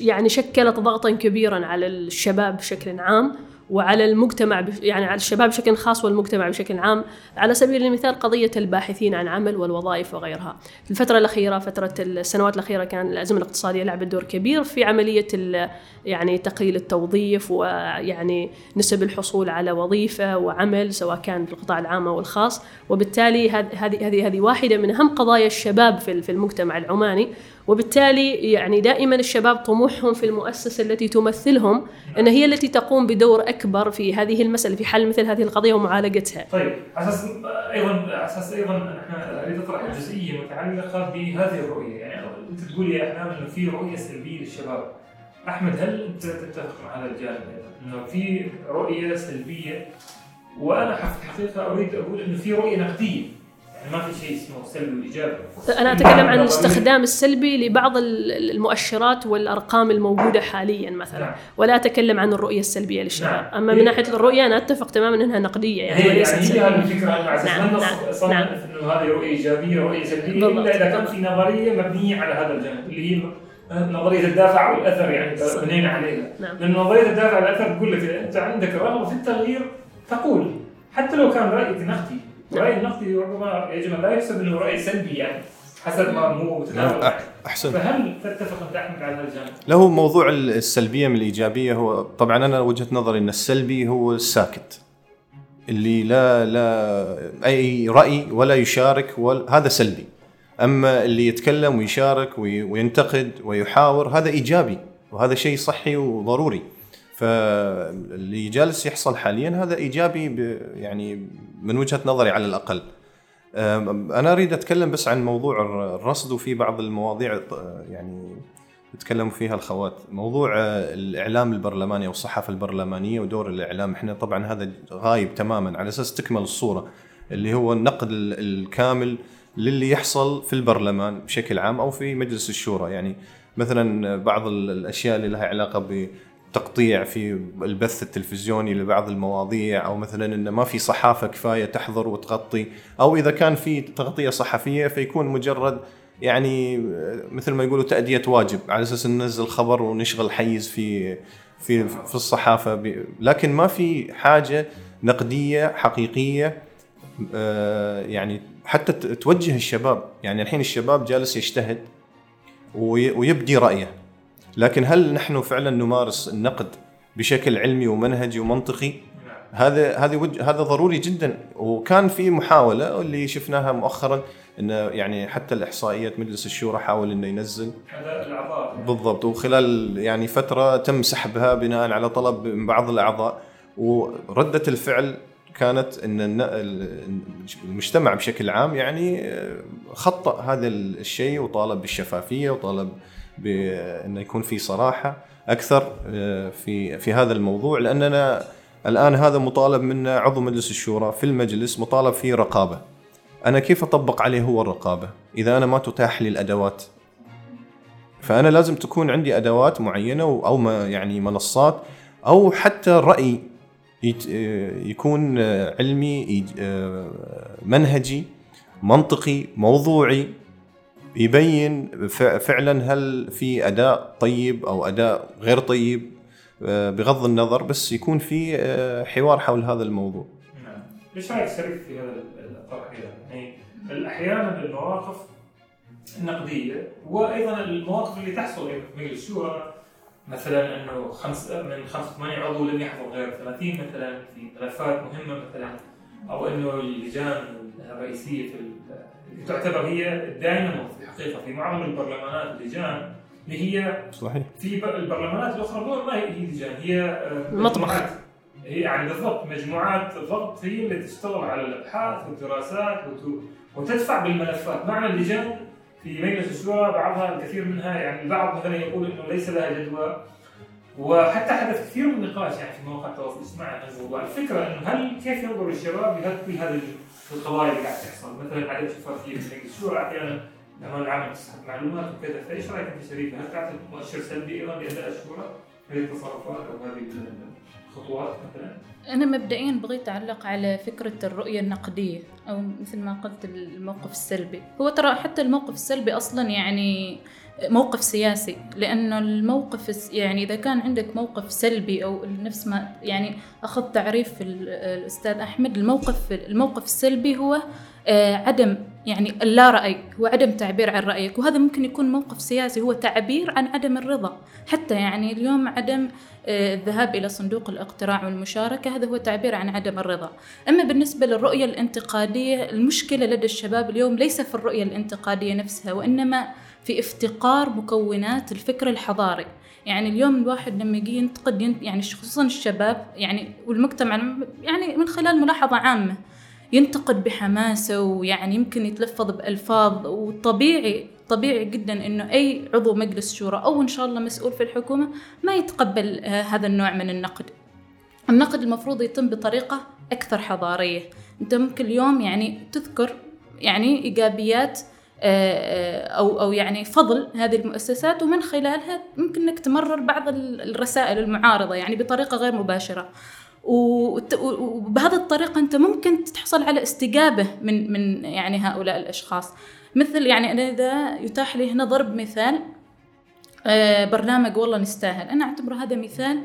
يعني شكلت ضغطا كبيرا على الشباب بشكل عام وعلى المجتمع يعني على الشباب بشكل خاص والمجتمع بشكل عام. على سبيل المثال قضية الباحثين عن عمل والوظائف وغيرها. في الفترة الأخيرة فترة السنوات الأخيرة كان الأزمة الاقتصادية لعبت دور كبير في عملية يعني تقليل التوظيف ويعني نسب الحصول على وظيفة وعمل سواء كان في القطاع العام أو الخاص. وبالتالي هذه هذه هذه واحدة من أهم قضايا الشباب في المجتمع العماني. وبالتالي يعني دائما الشباب طموحهم في المؤسسة التي تمثلهم أن هي التي تقوم بدور أكبر في هذه المسألة في حل مثل هذه القضية ومعالجتها. طيب على أساس أيضا على أساس أيضا إحنا أريد أطرح جزئية متعلقة بهذه الرؤية. يعني أنت تقول يا أحلام أنه في رؤية سلبية للشباب. أحمد هل أنت تتفق مع هذا الجانب أنه في رؤية سلبية وأنا في الحقيقة أريد أقول أنه في رؤية نقدية. ما في شيء اسمه سلبي وايجابي أنا أتكلم عن الاستخدام السلبي لبعض المؤشرات والأرقام الموجودة حاليا مثلا نعم. ولا أتكلم عن الرؤية السلبية للشباب نعم. أما من ناحية الرؤية أنا أتفق تماما إنها نقدية يعني هي وليست يعني هي الفكرة على نعم. نعم. نعم. إنه هذه رؤية إيجابية رؤية سلبية إلا إذا كان في نظرية مبنية على هذا الجانب اللي هي نظرية الدافع والأثر يعني بنينا عليها نعم. لأن نظرية الدافع والأثر تقول لك أنت عندك رغبة في التغيير تقول حتى لو كان رأيك نقدي الراي النقدي ربما يجب أن لا يحسب أنه رأي سلبي يعني حسب ما هو نعم أحسن. فهل تتفق أنت أحمد على هذا الجانب؟ له موضوع السلبية من الإيجابية هو طبعا أنا وجهة نظري أن السلبي هو الساكت. اللي لا لا أي رأي ولا يشارك ولا هذا سلبي. أما اللي يتكلم ويشارك وينتقد ويحاور هذا إيجابي وهذا شيء صحي وضروري. فاللي جالس يحصل حاليا هذا إيجابي يعني من وجهة نظري على الأقل. أنا أريد أتكلم بس عن موضوع الرصد وفي بعض المواضيع يعني يتكلموا فيها الخوات. موضوع الإعلام البرلماني أو الصحافه البرلمانية ودور الإعلام. إحنا طبعا هذا غايب تماما على أساس تكمل الصورة اللي هو النقد الكامل للي يحصل في البرلمان بشكل عام أو في مجلس الشورى. يعني مثلا بعض الأشياء اللي لها علاقة تقطيع في البث التلفزيوني لبعض المواضيع أو مثلا انه ما في صحافة كفاية تحضر وتغطي أو إذا كان في تغطية صحفية فيكون مجرد يعني مثل ما يقولوا تأدية واجب على أساس ننزل خبر ونشغل حيز في في في الصحافة. لكن ما في حاجة نقدية حقيقية آه، يعني حتى توجه الشباب. يعني الحين الشباب جالس يجتهد ويبدي رأيه. لكن هل نحن فعلا نمارس النقد بشكل علمي ومنهجي ومنطقي؟ هذا هذه هذا ضروري جدا. وكان في محاولة اللي شفناها مؤخرا انه يعني حتى الإحصائيات مجلس الشورى حاول إنه ينزل. الأعضاء. بالضبط. وخلال يعني فترة تم سحبها بناء على طلب من بعض الأعضاء. وردة الفعل كانت إن المجتمع بشكل عام يعني خطأ هذا الشيء وطالب بالشفافية وطالب بانه يكون في صراحة أكثر آه، في في هذا الموضوع لأننا الآن هذا مطالب منا عضو مجلس الشورى في المجلس مطالب فيه رقابة. أنا كيف أطبق عليه هو الرقابة؟ إذا أنا ما تتاح لي الأدوات فأنا لازم تكون عندي أدوات معينة أو ما يعني منصات أو حتى رأي آه، يكون علمي آه، منهجي منطقي موضوعي يبين فعلا هل في أداء طيب أو أداء غير طيب آه، بغض النظر بس يكون في آه، حوار حول هذا الموضوع. نعم. إيش رايك في هذا الطرح يعني أحيانا المواقف النقدية وأيضا المواقف اللي تحصل في مجلس الشورى مثلا إنه خمس من 85 عضو لم يحضر غير 30 مثلا في ملفات مهمة مثلا أو إنه اللجان الرئيسية في تعتبر هي دائما في الحقيقة في معظم البرلمانات اللجان اللي هي صحيح. في البرلمانات الأخرى ما هي لجان هي آه، مطبخ. هي يعني بالضبط مجموعات ضغط هي اللي تشتغل على الأبحاث والدراسات وتدفع بالملفات. معنى اللجان في مجلس الشورى بعضها الكثير منها يعني البعض مثلا يقول إنه ليس لها جدوى. وحتى حدث كثير من النقاش يعني في مواقع التواصل الاجتماعي عن الموضوع، الفكرة إنه هل كيف ينظر الشباب لكل هذه القضايا اللي قاعد تحصل، مثلا عدم شفافيه في الشورى أحيانا الامانه العامه تسحب معلومات وكذا، فايش رايك أنت شريفه؟ هل تعطي مؤشر سلبي أيضا لأداء الشورى؟ هذه التصرفات أو هذه الخطوات مثلا؟ أنا مبدئيا بغيت أعلق على فكرة الرؤية النقدية أو مثل ما قلت الموقف السلبي هو ترى حتى الموقف السلبي أصلا يعني موقف سياسي لأنه الموقف يعني إذا كان عندك موقف سلبي أو نفس ما يعني أخذ تعريف الأستاذ أحمد الموقف الموقف السلبي هو آه، عدم يعني اللا رأي هو عدم تعبير عن رأيك وهذا ممكن يكون موقف سياسي هو تعبير عن عدم الرضا. حتى يعني اليوم عدم آه، الذهاب إلى صندوق الاقتراع والمشاركة هذا هو تعبير عن عدم الرضا. أما بالنسبة للرؤية الانتقادية المشكلة لدى الشباب اليوم ليس في الرؤية الانتقادية نفسها وإنما في افتقار مكونات الفكر الحضاري. يعني اليوم الواحد لما يجي ينتقد يعني خصوصا الشباب يعني والمجتمع يعني من خلال ملاحظة عامة ينتقد بحماسة ويعني يمكن يتلفظ بألفاظ. وطبيعي طبيعي جدا إنه أي عضو مجلس شورى أو إن شاء الله مسؤول في الحكومة ما يتقبل آه، هذا النوع من النقد. النقد المفروض يتم بطريقة أكثر حضارية، أنت ممكن اليوم يعني تذكر يعني إيجابيات أو أو يعني فضل هذه المؤسسات ومن خلالها ممكن إنك تمرر بعض الرسائل المعارضة يعني بطريقة غير مباشرة. وبهذه الطريقة أنت ممكن تحصل على استجابة من من يعني هؤلاء الأشخاص. مثل يعني أنا إذا يتاح لي هنا ضرب مثال آه، برنامج والله نستاهل. أنا أعتبر هذا مثال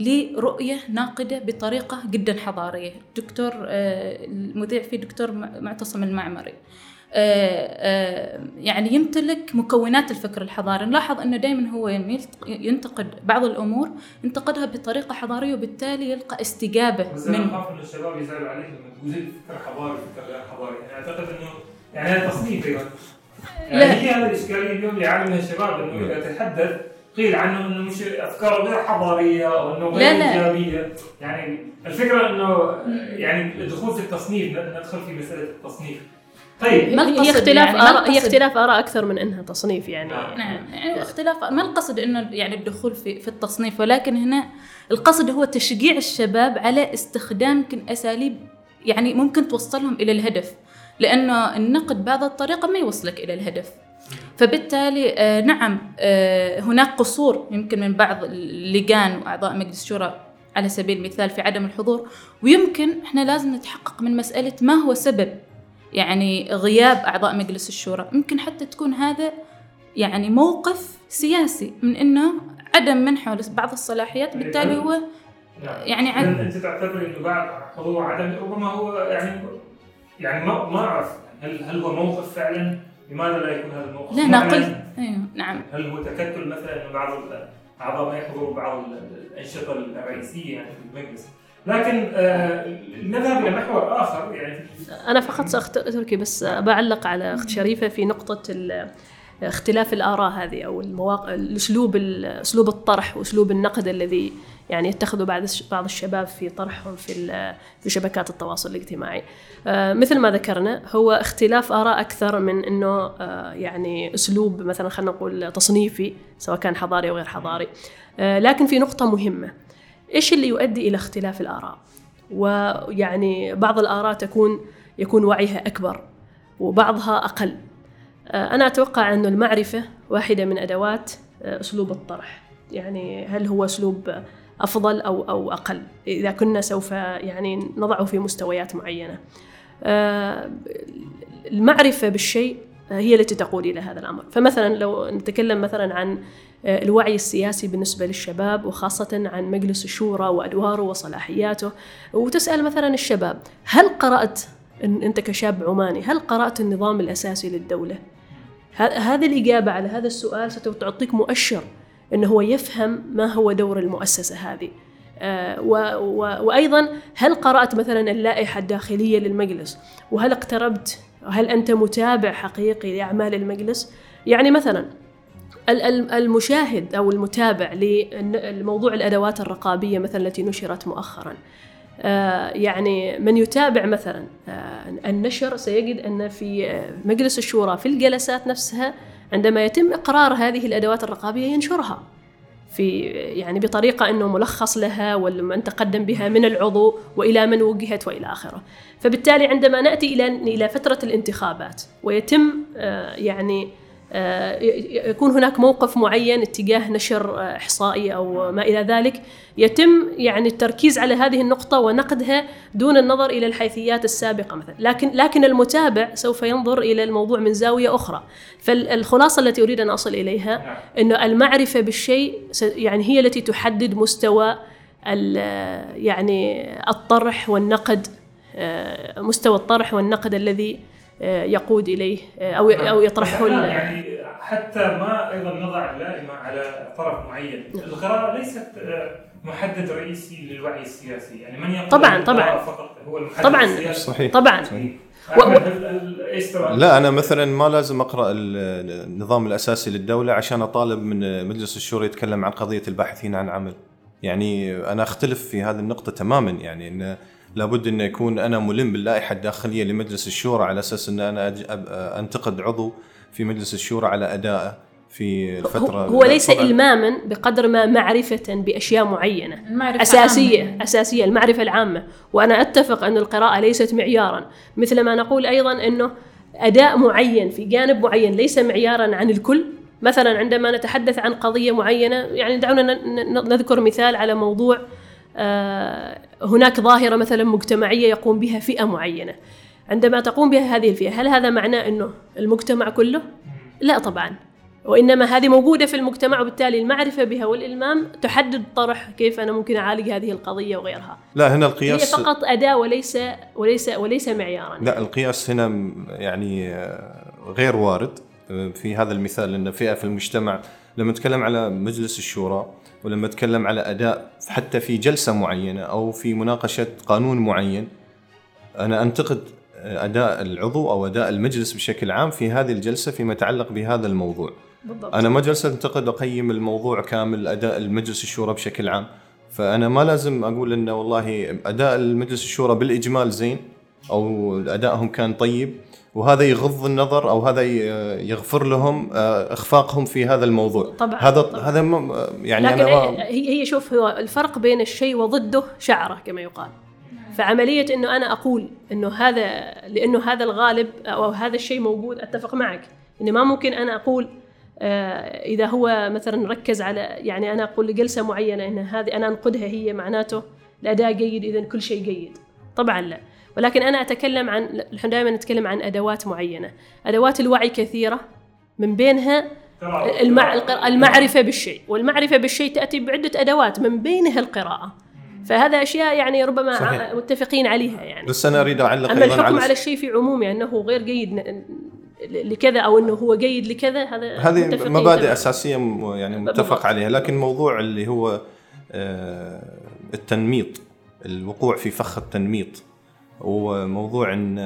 لرؤية ناقدة بطريقة جدا حضارية. دكتور المذيع فيه دكتور معتصم المعمري. آه، آه، يعني يمتلك مكونات الفكر الحضاري. نلاحظ أنه دائما هو ينتقد بعض الأمور ينتقدها بطريقة حضارية وبالتالي يلقى استجابة بس من أنا أخاف أن الشباب يزعلوا عليك لما تقول فكر حضاري فكر غير حضاري. يعني أعتقد أنه يعني هذا تصنيف أيضا يعني. هي هذه الإشكالية اليوم اللي يعلمها الشباب أنه إذا تحدث قيل عنه إنه مش أفكاره غير حضارية أو إنه غير إيجابية. يعني الفكرة إنه يعني الدخول في التصنيف ندخل في مسألة التصنيف. طيب. ما هي اختلاف يعني آراء هي اختلاف آراء أكثر من أنها تصنيف يعني. نعم. يعني اختلاف ما القصد أنه يعني الدخول في في التصنيف ولكن هنا القصد هو تشجيع الشباب على استخدام يمكن أساليب يعني ممكن توصلهم إلى الهدف لأنه النقد بهذا الطريقة ما يوصلك إلى الهدف. فبالتالي آه نعم آه هناك قصور يمكن من بعض اللجان وأعضاء مجلس الشورى على سبيل المثال في عدم الحضور ويمكن إحنا لازم نتحقق من مسألة ما هو سبب يعني غياب أعضاء مجلس الشورى. يمكن حتى تكون هذا يعني موقف سياسي من أنه عدم منحه بعض الصلاحيات بالتالي هو يعني عدم أنت تعتبر أنه بعد حضور عدم ربما هو يعني يعني ما ما أعرف هل هل هو موقف فعلا؟ لماذا لا يكون هذا الموقف؟ لا نقل أيوه نعم. هل هو تكتل مثلا إنه بعض أعضاء ما يحضروا بعض الأنشطة الرئيسية يعني في المجلس؟ لكن آه، نذهب إلى محور آخر يعني. أنا فقط ساختركي بس بعلق على أخت شريفة في نقطة اختلاف الآراء هذه أو المواقع الأسلوب أسلوب الطرح وأسلوب النقد الذي يعني يتخذه بعض بعض الشباب في طرحهم في في شبكات التواصل الاجتماعي. آه، مثل ما ذكرنا هو اختلاف آراء أكثر من إنه آه، يعني أسلوب مثلا خلينا نقول تصنيفي سواء كان حضاري أو غير حضاري. لكن في نقطة مهمة. إيش اللي يؤدي إلى اختلاف الآراء؟ ويعني بعض الآراء تكون يكون وعيها أكبر وبعضها أقل. آه، أنا أتوقع أن المعرفة واحدة من أدوات آه، أسلوب الطرح. يعني هل هو أسلوب أفضل أو أو أقل؟ إذا كنا سوف يعني نضعه في مستويات معينة. آه، المعرفة بالشيء هي التي تقود إلى هذا الأمر. فمثلا لو نتكلم مثلا عن الوعي السياسي بالنسبة للشباب وخاصة عن مجلس الشورى وأدواره وصلاحياته. وتسأل مثلا الشباب هل قرأت أنت كشاب عماني هل قرأت النظام الأساسي للدولة؟ هذه الإجابة على هذا السؤال ستعطيك مؤشر أنه هو يفهم ما هو دور المؤسسة هذه. آه، وأيضا هل قرأت مثلا اللائحة الداخلية للمجلس؟ وهل اقتربت؟ هل أنت متابع حقيقي لأعمال المجلس؟ يعني مثلا المشاهد أو المتابع لموضوع الأدوات الرقابية مثلا التي نشرت مؤخرا. آه، يعني من يتابع مثلا آه، النشر سيجد أن في مجلس الشورى في الجلسات نفسها عندما يتم إقرار هذه الأدوات الرقابية ينشرها. في يعني بطريقة أنه ملخص لها ومن تقدم بها من العضو وإلى من وجهت وإلى آخره. فبالتالي عندما نأتي إلى إلى فترة الانتخابات ويتم آه، يعني آه، يكون هناك موقف معين اتجاه نشر آه، إحصائي أو ما إلى ذلك. يتم يعني التركيز على هذه النقطة ونقدها دون النظر إلى الحيثيات السابقة مثلا. لكن لكن المتابع سوف ينظر إلى الموضوع من زاوية أخرى. فالخلاصة التي أريد أن أصل إليها أنه المعرفة بالشيء يعني هي التي تحدد مستوى يعني الطرح والنقد آه، مستوى الطرح والنقد الذي آه، يقود إليه آه، أو أو يطرحه يعني حتى ما أيضا نضع اللائمه على طرف معين، القراءة ليست محدد رئيسي للوعي السياسي، يعني من يقول طبعا طبعا. فقط هو المحدد طبعا. السياسي؟ صحيح. طبعا. صحيح. و... لا أنا مثلا ما لازم أقرأ النظام الأساسي للدولة عشان أطالب من مجلس الشورى يتكلم عن قضية الباحثين عن عمل. يعني أنا أختلف في هذه النقطة تماما. يعني إن لابد انه يكون أنا ملم باللائحة الداخلية لمجلس الشورى على أساس أن أنا أنتقد عضو في مجلس الشورى على ادائه في الفترة هو ليس إلماما بقدر ما معرفة بأشياء معينة. أساسية عامة. أساسية المعرفة العامة. وأنا أتفق أن القراءة ليست معيارا. مثل ما نقول أيضا أنه أداء معين في جانب معين ليس معيارا عن الكل. مثلا عندما نتحدث عن قضية معينة يعني دعونا نذكر مثال على موضوع هناك ظاهرة مثلا مجتمعية يقوم بها فئة معينة. عندما تقوم بها هذه الفئة هل هذا معناه أنه المجتمع كله؟ لا طبعا. وإنما هذه موجودة في المجتمع وبالتالي المعرفة بها والإلمام تحدد طرح كيف أنا ممكن أعالج هذه القضية وغيرها. لا هنا القياس هي فقط أداة وليس وليس وليس معيارا. لا القياس هنا يعني آه، غير وارد. آه، في هذا المثال أن فئة في المجتمع لما نتكلم على مجلس الشورى ولما أتكلم على أداء حتى في جلسة معينة أو في مناقشة قانون معين أنا أنتقد أداء العضو أو أداء المجلس بشكل عام في هذه الجلسة فيما يتعلق بهذا الموضوع. بالضبط. أنا ما جلست أنتقد أقيم الموضوع كامل أداء المجلس الشورى بشكل عام. فأنا ما لازم أقول إنه والله أداء المجلس الشورى بالإجمال زين أو أدائهم كان طيب وهذا يغض النظر أو هذا يغفر لهم آه، إخفاقهم في هذا الموضوع. طبعا هذا طبعا. هذا يعني لكن أنا هي هي شوف هو الفرق بين الشيء وضده شعره كما يقال. فعملية إنه أنا أقول إنه هذا لأنه هذا الغالب أو هذا الشيء موجود أتفق معك. إنه ما ممكن أنا أقول آه، إذا هو مثلا ركز على يعني أنا أقول لجلسة معينة إن هذه أنا أنقدها هي معناته الأداء جيد اذا كل شيء جيد. طبعا لا. ولكن أنا أتكلم عن نحن دائما نتكلم عن أدوات معينة. أدوات الوعي كثيرة من بينها المع... المعرفة بالشيء. والمعرفة بالشيء تأتي بعدة أدوات من بينها القراءة. فهذا أشياء يعني ربما صحيح. متفقين عليها يعني. بس أنا أريد أعلق أما الحكم على, على الشيء في عمومه أنه غير جيد لكذا أو أنه هو جيد لكذا هذا هذه مبادئ أساسية يعني متفق عليها. لكن موضوع اللي هو آه، التنميط الوقوع في فخ التنميط. وموضوع إن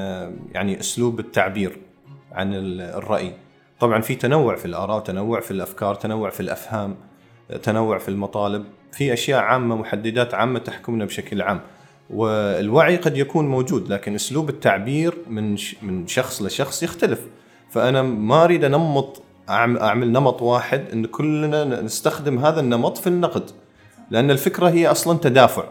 يعني أسلوب التعبير عن الرأي. طبعا في تنوع في الآراء تنوع في الأفكار تنوع في الأفهام تنوع في المطالب. في أشياء عامة محددات عامة تحكمنا بشكل عام. والوعي قد يكون موجود لكن أسلوب التعبير من من شخص لشخص يختلف. فأنا ما أريد أنمط أعمل نمط واحد إن كلنا نستخدم هذا النمط في النقد. لأن الفكرة هي أصلا تدافع.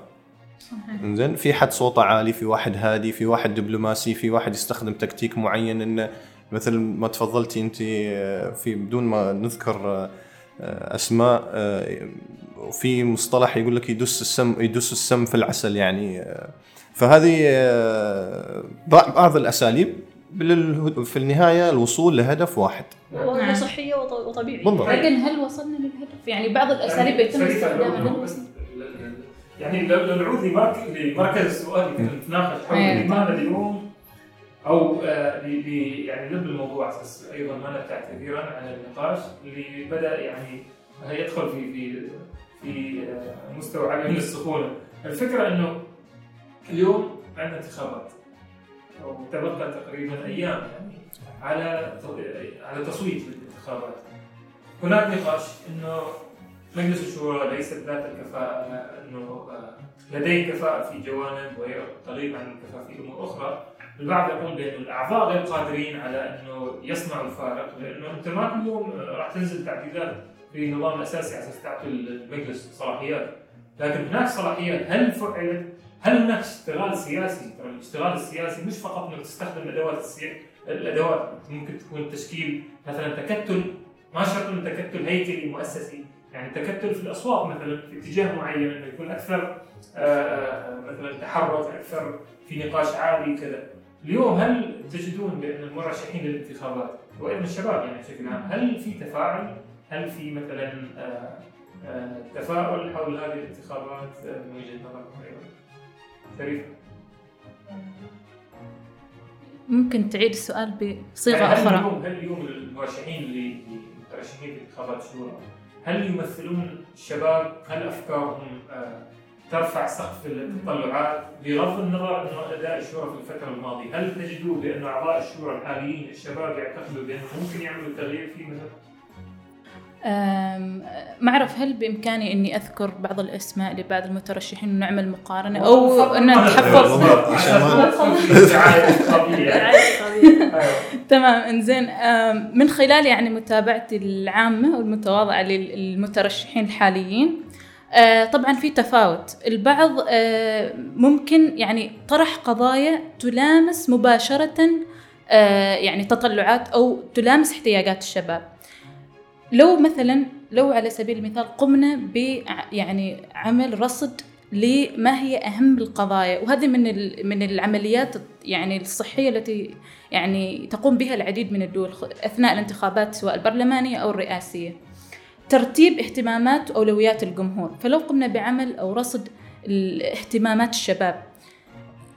زين في حد صوته عالي في واحد هادي في واحد دبلوماسي في واحد يستخدم تكتيك معين. إنه مثل ما تفضلتي أنت آه، في بدون ما نذكر آه، أسماء آه، في مصطلح يقول لك يدس السم يدس السم في العسل يعني فهذه بعض الأساليب في النهاية الوصول لهدف واحد. وصحيه وط- وطبيعية. بالضبط. لكن هل وصلنا للهدف؟ يعني بعض الأساليب يتم استخدامها. يعني لو نعود لمرك- لمركز السؤال اللي كنا نتناقش حول أيوة. لماذا اليوم أو آه، يعني لب الموضوع أساس أيضا ما نبتعد كثيرا عن النقاش اللي بدأ يعني يدخل في في في آه، مستوى عالي من السخونة، الفكرة إنه اليوم عندنا انتخابات أو تبقى تقريبا أيام يعني على على تصويت للانتخابات. هناك نقاش إنه مجلس الشورى ليست ذات الكفاءة انه آه، لديه كفاءة في جوانب وهي قليل عن الكفاءة في أمور أخرى، البعض يقول بأن الأعضاء غير قادرين على أنه يصنعوا الفارق لأنه أنت ما كل يوم آه، راح تنزل تعديلات في النظام الاساسي على أساس تعطي المجلس صلاحيات، لكن هناك صلاحيات هل فعلت؟ هل هناك اشتغال سياسي؟ ترى الاشتغال السياسي مش فقط إنك تستخدم الادوات السياسيه الأدوات ممكن تكون تشكيل مثلا تكتل ما شرط إنه تكتل هيكلي مؤسسي يعني تكتل في الاصوات مثلا في اتجاه معين إنه يكون أكثر آه، آه، مثلا تحرك أكثر في نقاش عالي كذا. اليوم هل تجدون بأن المرشحين للانتخابات وأيضا الشباب يعني بشكل عام هل في تفاعل؟ هل في مثلا آه، تفاؤل حول هذه الانتخابات؟ من وجهة نظركم أيضا؟ شريف. ممكن تعيد السؤال بصيغة يعني هل أخرى. اليوم هل اليوم المرشحين اللي المترشحين في انتخابات الشورى هل يمثلون الشباب؟ هل أفكارهم آه، ترفع سقف التطلعات بغض النظر انه أداء الشورى في الفترة الماضية، هل تجدوا بأن أعضاء الشورى الحاليين الشباب يعتقدوا بانه ممكن يعملوا تغيير في مثلا؟ ما أعرف هل بإمكاني إني أذكر بعض الأسماء لبعض المترشحين ونعمل مقارنة أو ان نتحفظ تمام إنزين. أم، من خلال يعني متابعتي العامة والمتواضعة للمترشحين الحاليين آه، طبعا في تفاوت. البعض آه، ممكن يعني طرح قضايا تلامس مباشرة آه، يعني تطلعات أو تلامس احتياجات الشباب. لو مثلا لو على سبيل المثال قمنا ب يعني عمل رصد لما هي أهم القضايا وهذه من من العمليات يعني الصحية التي يعني تقوم بها العديد من الدول أثناء الانتخابات سواء البرلمانية أو الرئاسية. ترتيب اهتمامات واولويات الجمهور، فلو قمنا بعمل أو رصد اهتمامات الشباب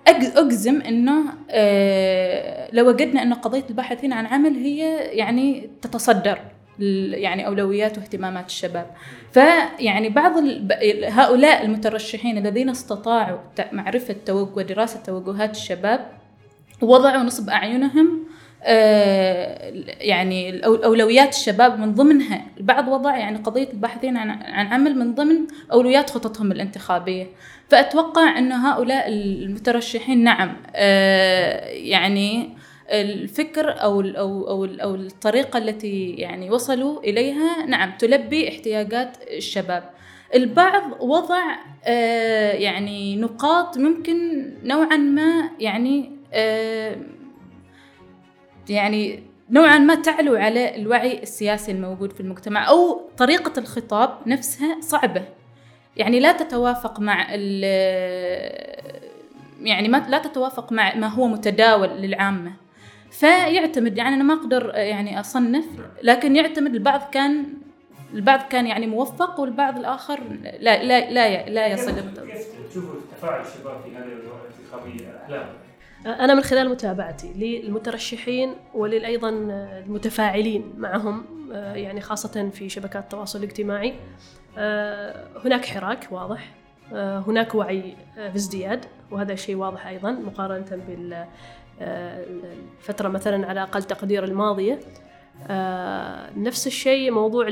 أج- أجزم إنه آه، لو وجدنا ان قضية الباحثين عن عمل هي يعني تتصدر يعني أولويات واهتمامات الشباب. فيعني بعض هؤلاء المترشحين الذين استطاعوا معرفة توجه ودراسة توجهات الشباب وضعوا نصب أعينهم آه، يعني أولويات الشباب من ضمنها البعض وضع يعني قضية الباحثين عن عن عمل من ضمن أولويات خططهم الانتخابية. فأتوقع أن هؤلاء المترشحين نعم آه، يعني الفكر أو ال- أو أو ال- أو الطريقة التي يعني وصلوا إليها. نعم تلبي احتياجات الشباب. البعض وضع آه، يعني نقاط ممكن نوعا ما يعني آه، يعني نوعا ما تعلو على الوعي السياسي الموجود في المجتمع أو طريقة الخطاب نفسها صعبة. يعني لا تتوافق مع ال يعني ما لا تتوافق مع ما هو متداول للعامة. فيعتمد يعني أنا ما أقدر يعني أصنف لكن يعتمد البعض كان البعض كان يعني موفق والبعض الآخر لا لا لا لا يصل كيف تشوفوا تفاعل الشباب في هذه الانتخابية؟ احلام؟ أنا من خلال متابعتي للمترشحين ولأيضا المتفاعلين معهم آه، يعني خاصة في شبكات التواصل الاجتماعي. آه، هناك حراك واضح آه، هناك وعي آه، بازدياد وهذا شيء واضح أيضا مقارنة بالفترة مثلا على أقل تقدير الماضية. آه، نفس الشيء موضوع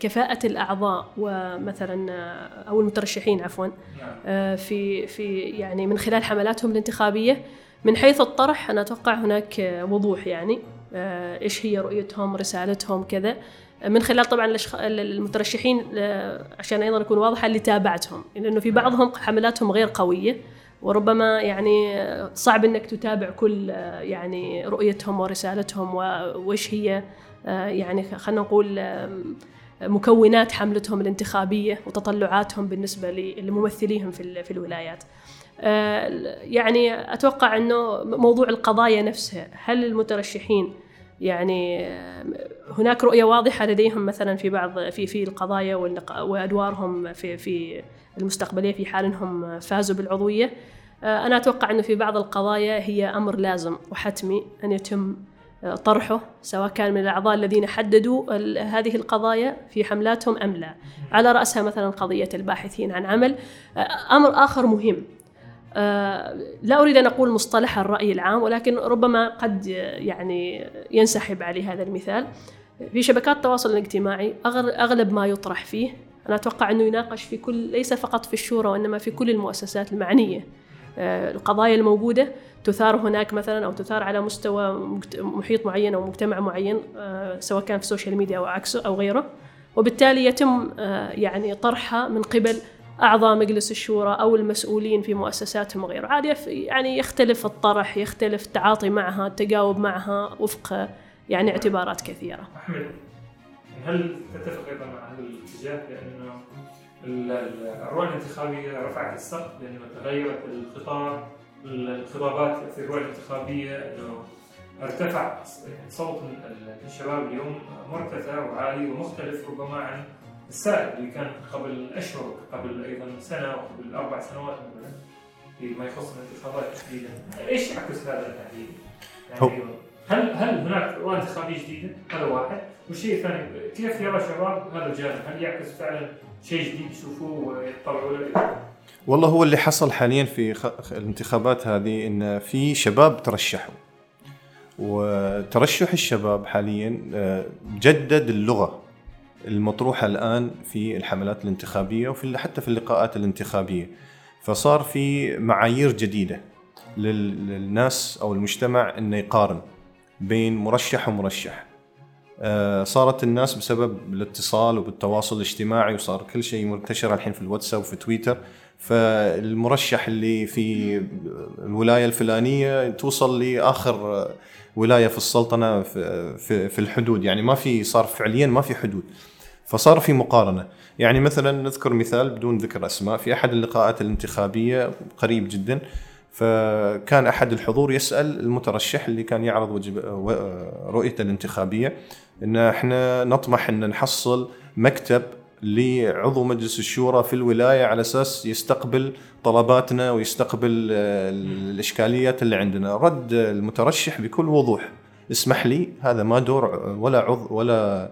كفاءة الأعضاء ومثلا آه، أو المترشحين عفوا. نعم. آه، في في يعني من خلال حملاتهم الانتخابية من حيث الطرح أنا أتوقع هناك آه، وضوح يعني. آه، إيش هي رؤيتهم رسالتهم كذا. آه، من خلال طبعا المترشحين آه، عشان أيضا أكون واضحة اللي تابعتهم. لأنه في بعضهم حملاتهم غير قوية. وربما يعني صعب إنك تتابع كل يعني رؤيتهم ورسالتهم وإيش هي يعني خلينا نقول مكونات حملتهم الانتخابية وتطلعاتهم بالنسبة لممثليهم في في الولايات. يعني أتوقع إنه موضوع القضايا نفسها هل المترشحين يعني هناك رؤية واضحة لديهم مثلا في بعض في في القضايا وأدوارهم في في المستقبلية في حال إنهم فازوا بالعضوية. آه، أنا أتوقع إنه في بعض القضايا هي أمر لازم وحتمي أن يتم آه، طرحه سواء كان من الأعضاء الذين حددوا هذه القضايا في حملاتهم أم لا. على رأسها مثلا قضية الباحثين عن عمل. آه، أمر آخر مهم. لا أريد أن أقول مصطلح الرأي العام ولكن ربما قد يعني ينسحب عليه هذا المثال. في شبكات التواصل الاجتماعي أغلب ما يطرح فيه أنا أتوقع أنه يناقش في كل ليس فقط في الشورى وإنما في كل المؤسسات المعنية. آه، القضايا الموجودة تثار هناك مثلا أو تثار على مستوى محيط معين أو مجتمع معين آه، سواء كان في ال social media أو عكسه أو غيره. وبالتالي يتم آه، يعني طرحها من قبل أعضاء مجلس الشورى أو المسؤولين في مؤسساتهم وغيره. عاد يف- يعني يختلف الطرح يختلف التعاطي معها التجاوب معها وفق يعني اعتبارات كثيرة. هل تتفق أيضا مع هذا الاتجاه بانه ال- ال- الرؤى الانتخابية رفعت السقف لأنه تغيرت الخطاب الخطابات في الرؤى الانتخابية إنه ارتفع صوت ال- الشباب اليوم مرتفع وعالي ومختلف ربما عن السائد اللي كان قبل أشهر قبل أيضا سنة وقبل أربع سنوات مثلا فيما يخص الانتخابات تحديدا إيش يعكس هذا التحديد؟ هل هل هناك رؤى انتخابيه جديدة؟ هذا واحد، والشيء الثاني كيف يرى الشباب هذا الجانب؟ هل يعكس فعلا شيء جديد يشوفوه ويتطلعوا له؟ والله هو اللي حصل حاليا في الانتخابات هذه إن في شباب ترشحوا وترشح الشباب حاليا آه، جدد اللغة المطروحة الآن في الحملات الانتخابية وفي حتى في اللقاءات الانتخابية فصار في معايير جديدة لل- للناس أو المجتمع إنه يقارن بين مرشح ومرشح. آه، صارت الناس بسبب الاتصال وبالتواصل الاجتماعي وصار كل شيء منتشر الحين في الواتساب وفي تويتر. فالمرشح اللي في الولاية الفلانية توصل لآخر ولاية في السلطنة في الحدود. يعني ما في صار فعليا ما في حدود. فصار في مقارنة. يعني مثلا نذكر مثال بدون ذكر أسماء. في أحد اللقاءات الانتخابية قريب جدا فكان أحد الحضور يسأل المترشح اللي كان يعرض رؤيته الانتخابية إن إحنا نطمح إن نحصل مكتب لعضو مجلس الشورى في الولاية على أساس يستقبل طلباتنا ويستقبل آه، الإشكاليات اللي عندنا، رد المترشح بكل وضوح اسمح لي هذا ما دور ولا عضو ولا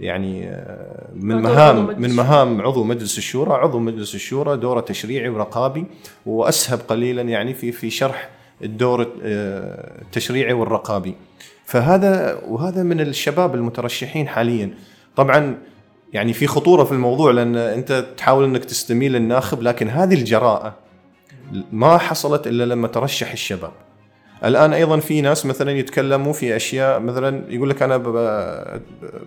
يعني آه، من مهام من. مهام عضو مجلس الشورى، عضو مجلس الشورى دوره تشريعي ورقابي وأسهب قليلا يعني في في شرح الدور آه، التشريعي والرقابي. فهذا وهذا من الشباب المترشحين حاليا. طبعا يعني في خطورة في الموضوع لأن أنت تحاول أنك تستميل الناخب لكن هذه الجراءة ما حصلت إلا لما ترشح الشباب. الآن أيضا في ناس مثلا يتكلموا في أشياء مثلا يقول لك أنا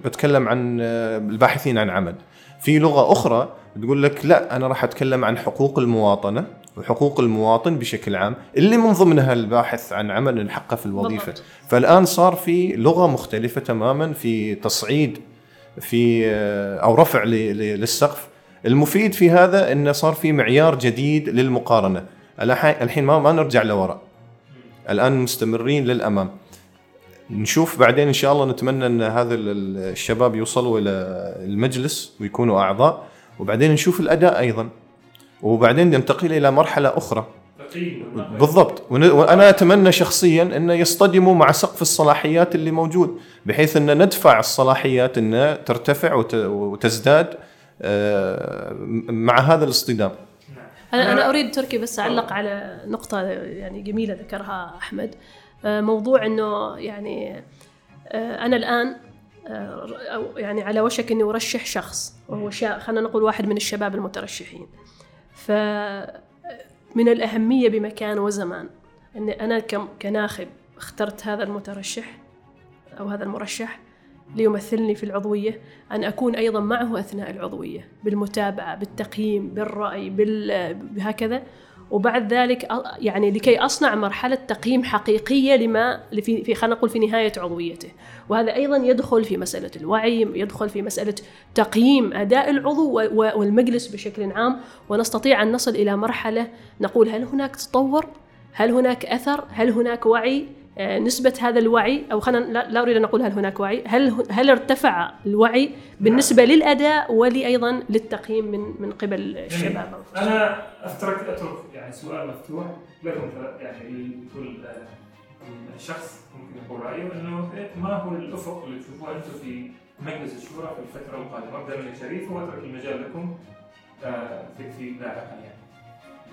بتكلم عن الباحثين عن عمل. في لغة أخرى تقول لك لا أنا راح أتكلم عن حقوق المواطنة وحقوق المواطن بشكل عام اللي من ضمنها الباحث عن عمل الحقه في الوظيفة. بالضبط. فالآن صار في لغة مختلفة تماما في تصعيد في أو رفع للسقف المفيد في هذا انه صار في معيار جديد للمقارنة الح- الحين ما ما نرجع لوراء الآن مستمرين للأمام. نشوف بعدين إن شاء الله نتمنى إن هذا ال- ال- الشباب يوصلوا إلى المجلس ويكونوا أعضاء وبعدين نشوف الأداء أيضا. وبعدين ننتقل إلى مرحلة أخرى. بالضبط. وأنا أتمنى شخصيا انه يصطدموا مع سقف الصلاحيات اللي موجود بحيث إن ندفع الصلاحيات انها ترتفع وت- وتزداد آه، مع هذا الاصطدام. أنا أنا أريد تركي بس أعلق على نقطة يعني جميلة ذكرها أحمد. آه، موضوع إنه يعني أنا الآن آه، أو يعني على وشك إني أرشح شخص وهو خلينا نقول واحد من الشباب المترشحين. ف من الأهمية بمكان وزمان أنا كم- كناخب اخترت هذا المترشح أو هذا المرشح. ليمثلني في العضوية أن أكون أيضا معه أثناء العضوية بالمتابعة بالتقييم بالرأي بال... بهكذا وبعد ذلك يعني لكي أصنع مرحلة تقييم حقيقية لما في خلينا نقول في نهاية عضويته. وهذا أيضا يدخل في مسألة الوعي يدخل في مسألة تقييم أداء العضو والمجلس بشكل عام. ونستطيع أن نصل إلى مرحلة نقول هل هناك تطور؟ هل هناك أثر؟ هل هناك وعي؟ نسبة هذا الوعي أو خلينا لا, أريد أن أقول هل هناك وعي هل هل ارتفع الوعي بالنسبة للأداء ولأيضا للتقييم من من قبل الشباب؟ أنا افترك أترك يعني سؤال مفتوح. لكم يعني لكل آه، شخص ممكن يقول رأيه إنه ما هو الأفق اللي تشوفوه أنتم في مجلس الشورى في الفترة القادمة؟ ابدا من شريف وأترك المجال لكم آه، في في لاحقا يعني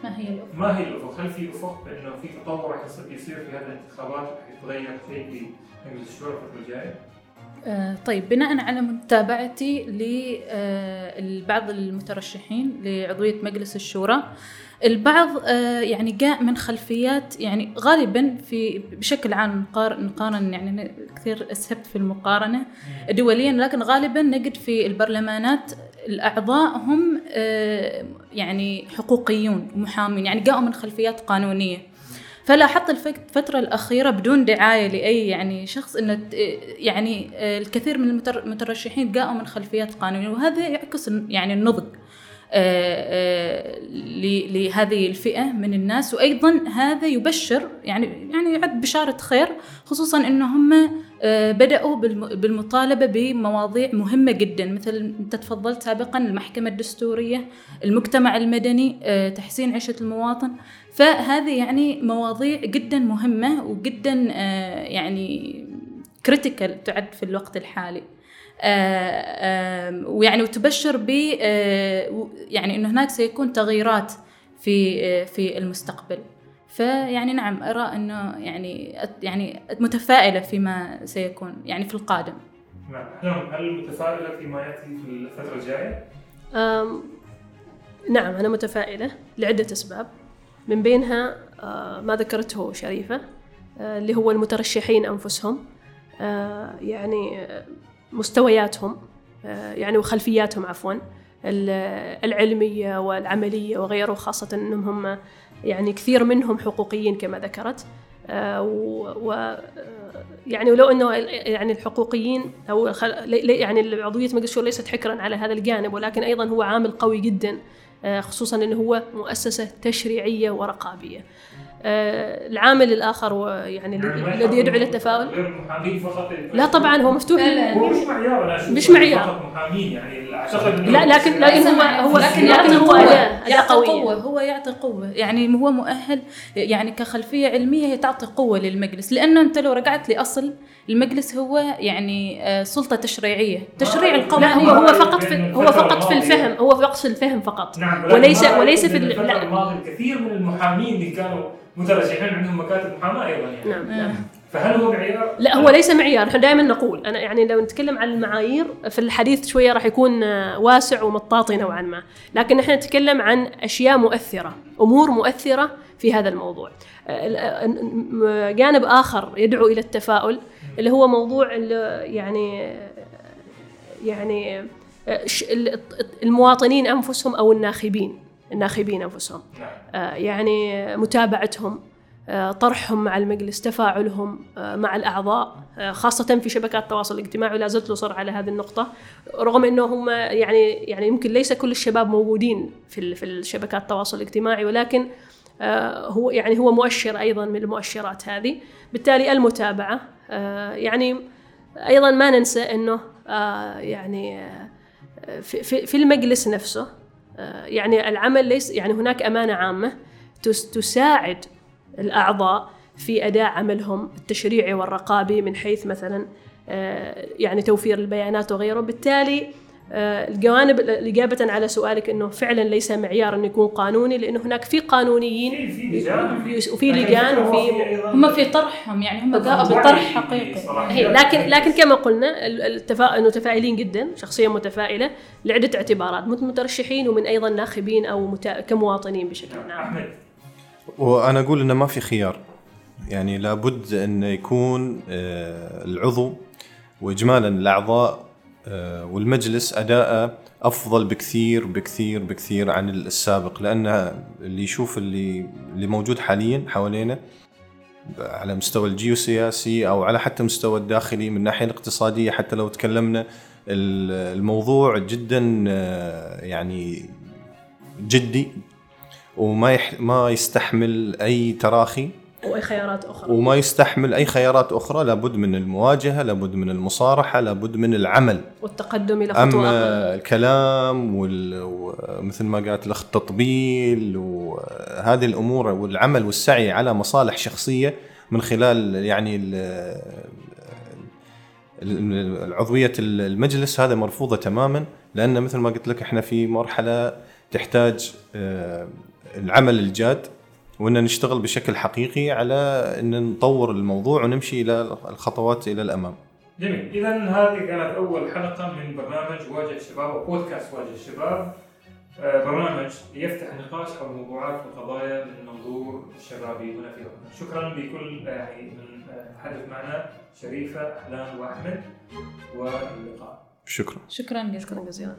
ما هي الأفق؟ ما هي الأفق؟ هل في أفق بانه في تطور راح يصير في هذه الانتخابات راح يتغير شيء في مجلس الشورى الفترة الجايه؟ آه، طيب بناء على متابعتي لبعض المترشحين لعضوية مجلس الشورى البعض آه، يعني جاء من خلفيات يعني غالبا في بشكل عام نقار- نقارن يعني أنا كثير أسهبت في المقارنة دوليا لكن غالبا نجد في البرلمانات الأعضاء هم آه، يعني حقوقيون محامين يعني جاءوا من خلفيات قانونية. فلاحظت الفترة الأخيرة بدون دعاية لأي يعني شخص أنه ت- يعني آه، الكثير من المتر- المترشحين جاءوا من خلفيات قانونية. وهذا يعكس يعني النضج. آه، آه، لهذه الفئة من الناس. وأيضا هذا يبشر يعني يعني يعد بشارة خير خصوصا أنه هم آه، بدأوا بالم- بالمطالبة بمواضيع مهمة جدا. مثل أنت تفضلت سابقا المحكمة الدستورية المجتمع المدني آه، تحسين عيشة المواطن. فهذه يعني مواضيع جدا مهمة وجدا آه، يعني كريتيكال تعد في الوقت الحالي. آه، ويعني وتبشر ب آه، يعني إنه هناك سيكون تغييرات في آه، في المستقبل. فيعني نعم أرى إنه يعني يعني متفائلة فيما سيكون يعني في القادم. نعم. هل متفائلة فيما يأتي في الفترة الجاية؟ أم، نعم أنا متفائلة لعدة أسباب. من بينها آه، ما ذكرته شريفة آه، اللي هو المترشحين أنفسهم. آه، يعني مستوياتهم آه، يعني وخلفياتهم عفوا ال- العلمية والعملية وغيره خاصة أنهم هم يعني كثير منهم حقوقيين كما ذكرت آه، و يعني ولو إنه يعني الحقوقيين أو يعني عضويه مجلس الشورى ليست حكرا على هذا الجانب ولكن أيضا هو عامل قوي جدا آه، خصوصا إنه هو مؤسسة تشريعية ورقابية. آه، العامل الآخر هو يعني الذي- يدعو إلى التفاؤل؟ غير المحامين فقط لا طبعا هو مفتوح. لا، هو مش معيار مش معيار. فقط محامين يعني أعتقد لا لكن لكن هو هو لكن لكن يعطي هو اداه يعطي قوية. قوة هو يعطي قوة. يعني هو مؤهل يعني كخلفية علمية هي تعطي قوة للمجلس. لأنه أنت لو رجعت لأصل المجلس هو يعني آه، سلطة تشريعية. تشريع القوانين هو هو فقط في بين هو فقط في. الفهم. هو فقط في الفهم فقط. نعم وليس وليس في لا. الماضية الكثير من المحامين اللي كانوا مترشحين عندهم مكاتب محاماة أيضا يعني. نعم نعم. فهل هو معيار؟ لا هو ليس معيار. إحنا دائما نقول أنا يعني لو نتكلم عن المعايير في الحديث شوية راح يكون آه، واسع ومطاطي نوعا ما. لكن إحنا نتكلم عن أشياء مؤثرة أمور مؤثرة في هذا الموضوع. آه، آه، جانب آخر يدعو إلى التفاؤل اللي هو موضوع يعني يعني المواطنين أنفسهم أو الناخبين. الناخبين أنفسهم. آه، يعني متابعتهم آه، طرحهم مع المجلس تفاعلهم آه، مع الأعضاء آه، خاصة في شبكات التواصل الاجتماعي. ولا زلت أصر على هذه النقطة رغم أنه هم يعني يعني يمكن ليس كل الشباب موجودين في في الشبكات التواصل الاجتماعي ولكن هو يعني هو مؤشر أيضا من المؤشرات هذه. بالتالي المتابعة آه، يعني أيضا ما ننسى آه، يعني في في المجلس نفسه يعني العمل ليس يعني هناك أمانة عامة تس- تساعد الأعضاء في أداء عملهم التشريعي والرقابي من حيث مثلا آه، يعني توفير البيانات وغيره. بالتالي آه، الجوانب الإجابة على سؤالك أنه فعلا ليس معيار أنه يكون قانوني لأنه هناك في قانونيين في في لجان وفي لجان وفي هم في طرحهم يعني هم جاءوا بطرح حقيقي. هي لكن لكن كما قلنا ال- التفا... متفائلين جدا شخصيا متفائلة لعدة اعتبارات من مترشحين ومن أيضا ناخبين أو متا... كمواطنين بشكل عام. أحمد. وأنا أقول إنه ما في خيار. يعني لابد أن يكون آه، العضو واجمالا الأعضاء آه، والمجلس اداءه أفضل بكثير بكثير بكثير عن السابق لأن اللي يشوف اللي اللي موجود حاليا حوالينا على مستوى الجيوسياسي أو على حتى مستوى الداخلي من الناحية الاقتصادية حتى لو تكلمنا ال- الموضوع جدا آه، يعني جدي وما ما يستحمل أي تراخي. واي خيارات أخرى. وما يستحمل أي خيارات أخرى لابد من المواجهة لابد من المصارحة لابد من العمل. والتقدم إلى خطوة أما أقل. الكلام ومثل ما قالت الأخت التطبيل وهذه الأمور والعمل والسعي على مصالح شخصية من خلال يعني ال- ال- العضويه المجلس هذا مرفوضة تماما لأن مثل ما قلت لك إحنا في مرحلة تحتاج آه، العمل الجاد. وإن نشتغل بشكل حقيقي على إن نطور الموضوع ونمشي إلى الخطوات إلى الأمام. جميل. اذا هذه كانت أول حلقة من برنامج واجه الشباب وبودكاست واجه الشباب. آه، برنامج يفتح النقاش حول موضوعات وقضايا من منظور شبابي هنا في عمان شكرا لكل يعني من آه، حدث معنا. شريفة أحلام وأحمد واللقاء. شكرا. شكرا جزيلا.